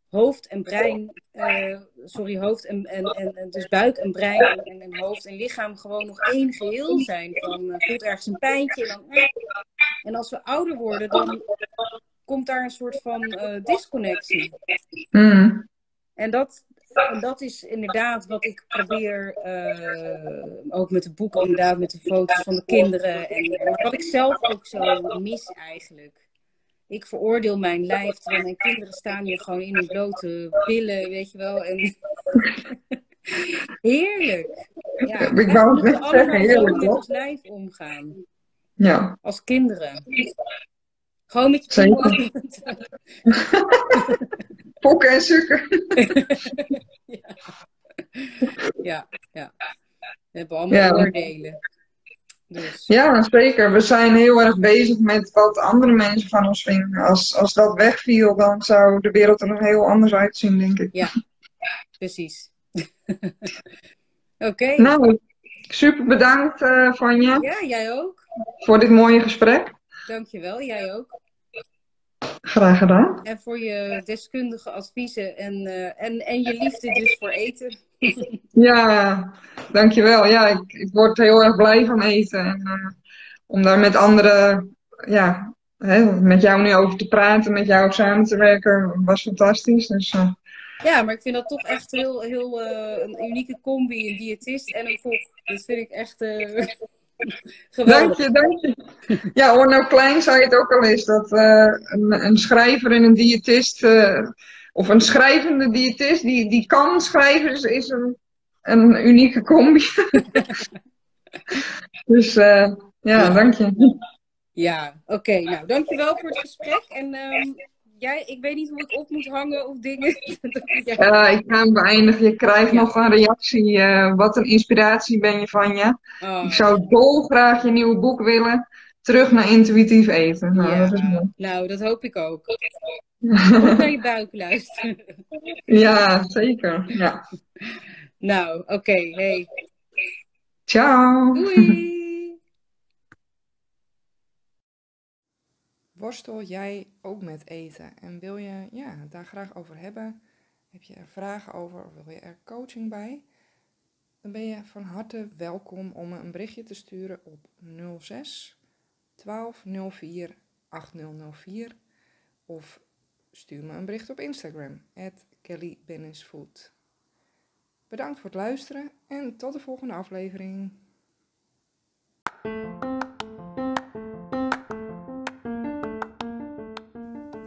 hoofd en brein, eh, sorry, hoofd en, en, en, dus buik en brein en, en, hoofd en lichaam gewoon nog één geheel zijn. Van voelt ergens een pijntje en dan. En als we ouder worden, dan komt daar een soort van disconnectie. Mm. En dat, en dat is inderdaad wat ik probeer, eh, ook met de boeken, inderdaad, met de foto's van de kinderen. En, en wat ik zelf ook zo mis eigenlijk. Ik veroordeel mijn lijf, terwijl mijn kinderen staan hier gewoon in hun blote billen, weet je wel. En... heerlijk. Ja, Ik wou moeten net zeggen, heerlijk, met ons lijf omgaan. Ja, Als kinderen. Gewoon met je Zeker. pokken en sukken. ja. ja, ja. We hebben allemaal Ja. oordelen. Dus Ja, zeker. We zijn heel erg bezig met wat andere mensen van ons vinden. Als, als dat wegviel, dan zou de wereld er nog heel anders uitzien, denk ik. precies. Oké. Nou, super bedankt, eh Vanja, Ja, jij ook. voor dit mooie gesprek. Dankjewel, jij ook. Graag gedaan. En voor je deskundige adviezen en, eh, en, en je liefde dus voor eten. Ja, dankjewel. Ja, ik, ik word heel erg blij van eten. En, eh, om daar met anderen, ja, hè, met jou nu over te praten, met jou samen te werken, was fantastisch. Dus eh, Ja, maar ik vind dat toch echt heel, heel een unieke combi, een diëtist en een kok. Dat vind ik echt eh, dank geweldig. je, dank je. Ja, Orno Klein zei het ook al eens, dat eh, een, een schrijver en een diëtist, eh, of een schrijvende diëtist, die, die kan schrijven, is, is een, een unieke combi. dus eh, ja, dank je. Ja, oké. Nou, dankjewel voor het gesprek. En ehm, jij, ik weet niet hoe ik op moet hangen of dingen. Ja, ik ga hem beëindigen. Je krijgt Ja. nog een reactie. eh, wat een inspiratie ben je van je. Oh, Ik zou dolgraag je nieuwe boek willen. Terug naar intuïtief eten. Nou, ja. dat is mooi. Nou, dat hoop ik ook. Goed naar je buik luisteren. Ja, zeker. Ja. Nou, oké. Hey. Ciao. Doei! Worstel jij ook met eten en wil je ja, daar graag over hebben? Heb je er vragen over of wil je er coaching bij? Dan ben je van harte welkom om een berichtje te sturen op 06 1204 8004 of stuur me een bericht op Instagram, Kelly Bedankt voor het luisteren en tot de volgende aflevering.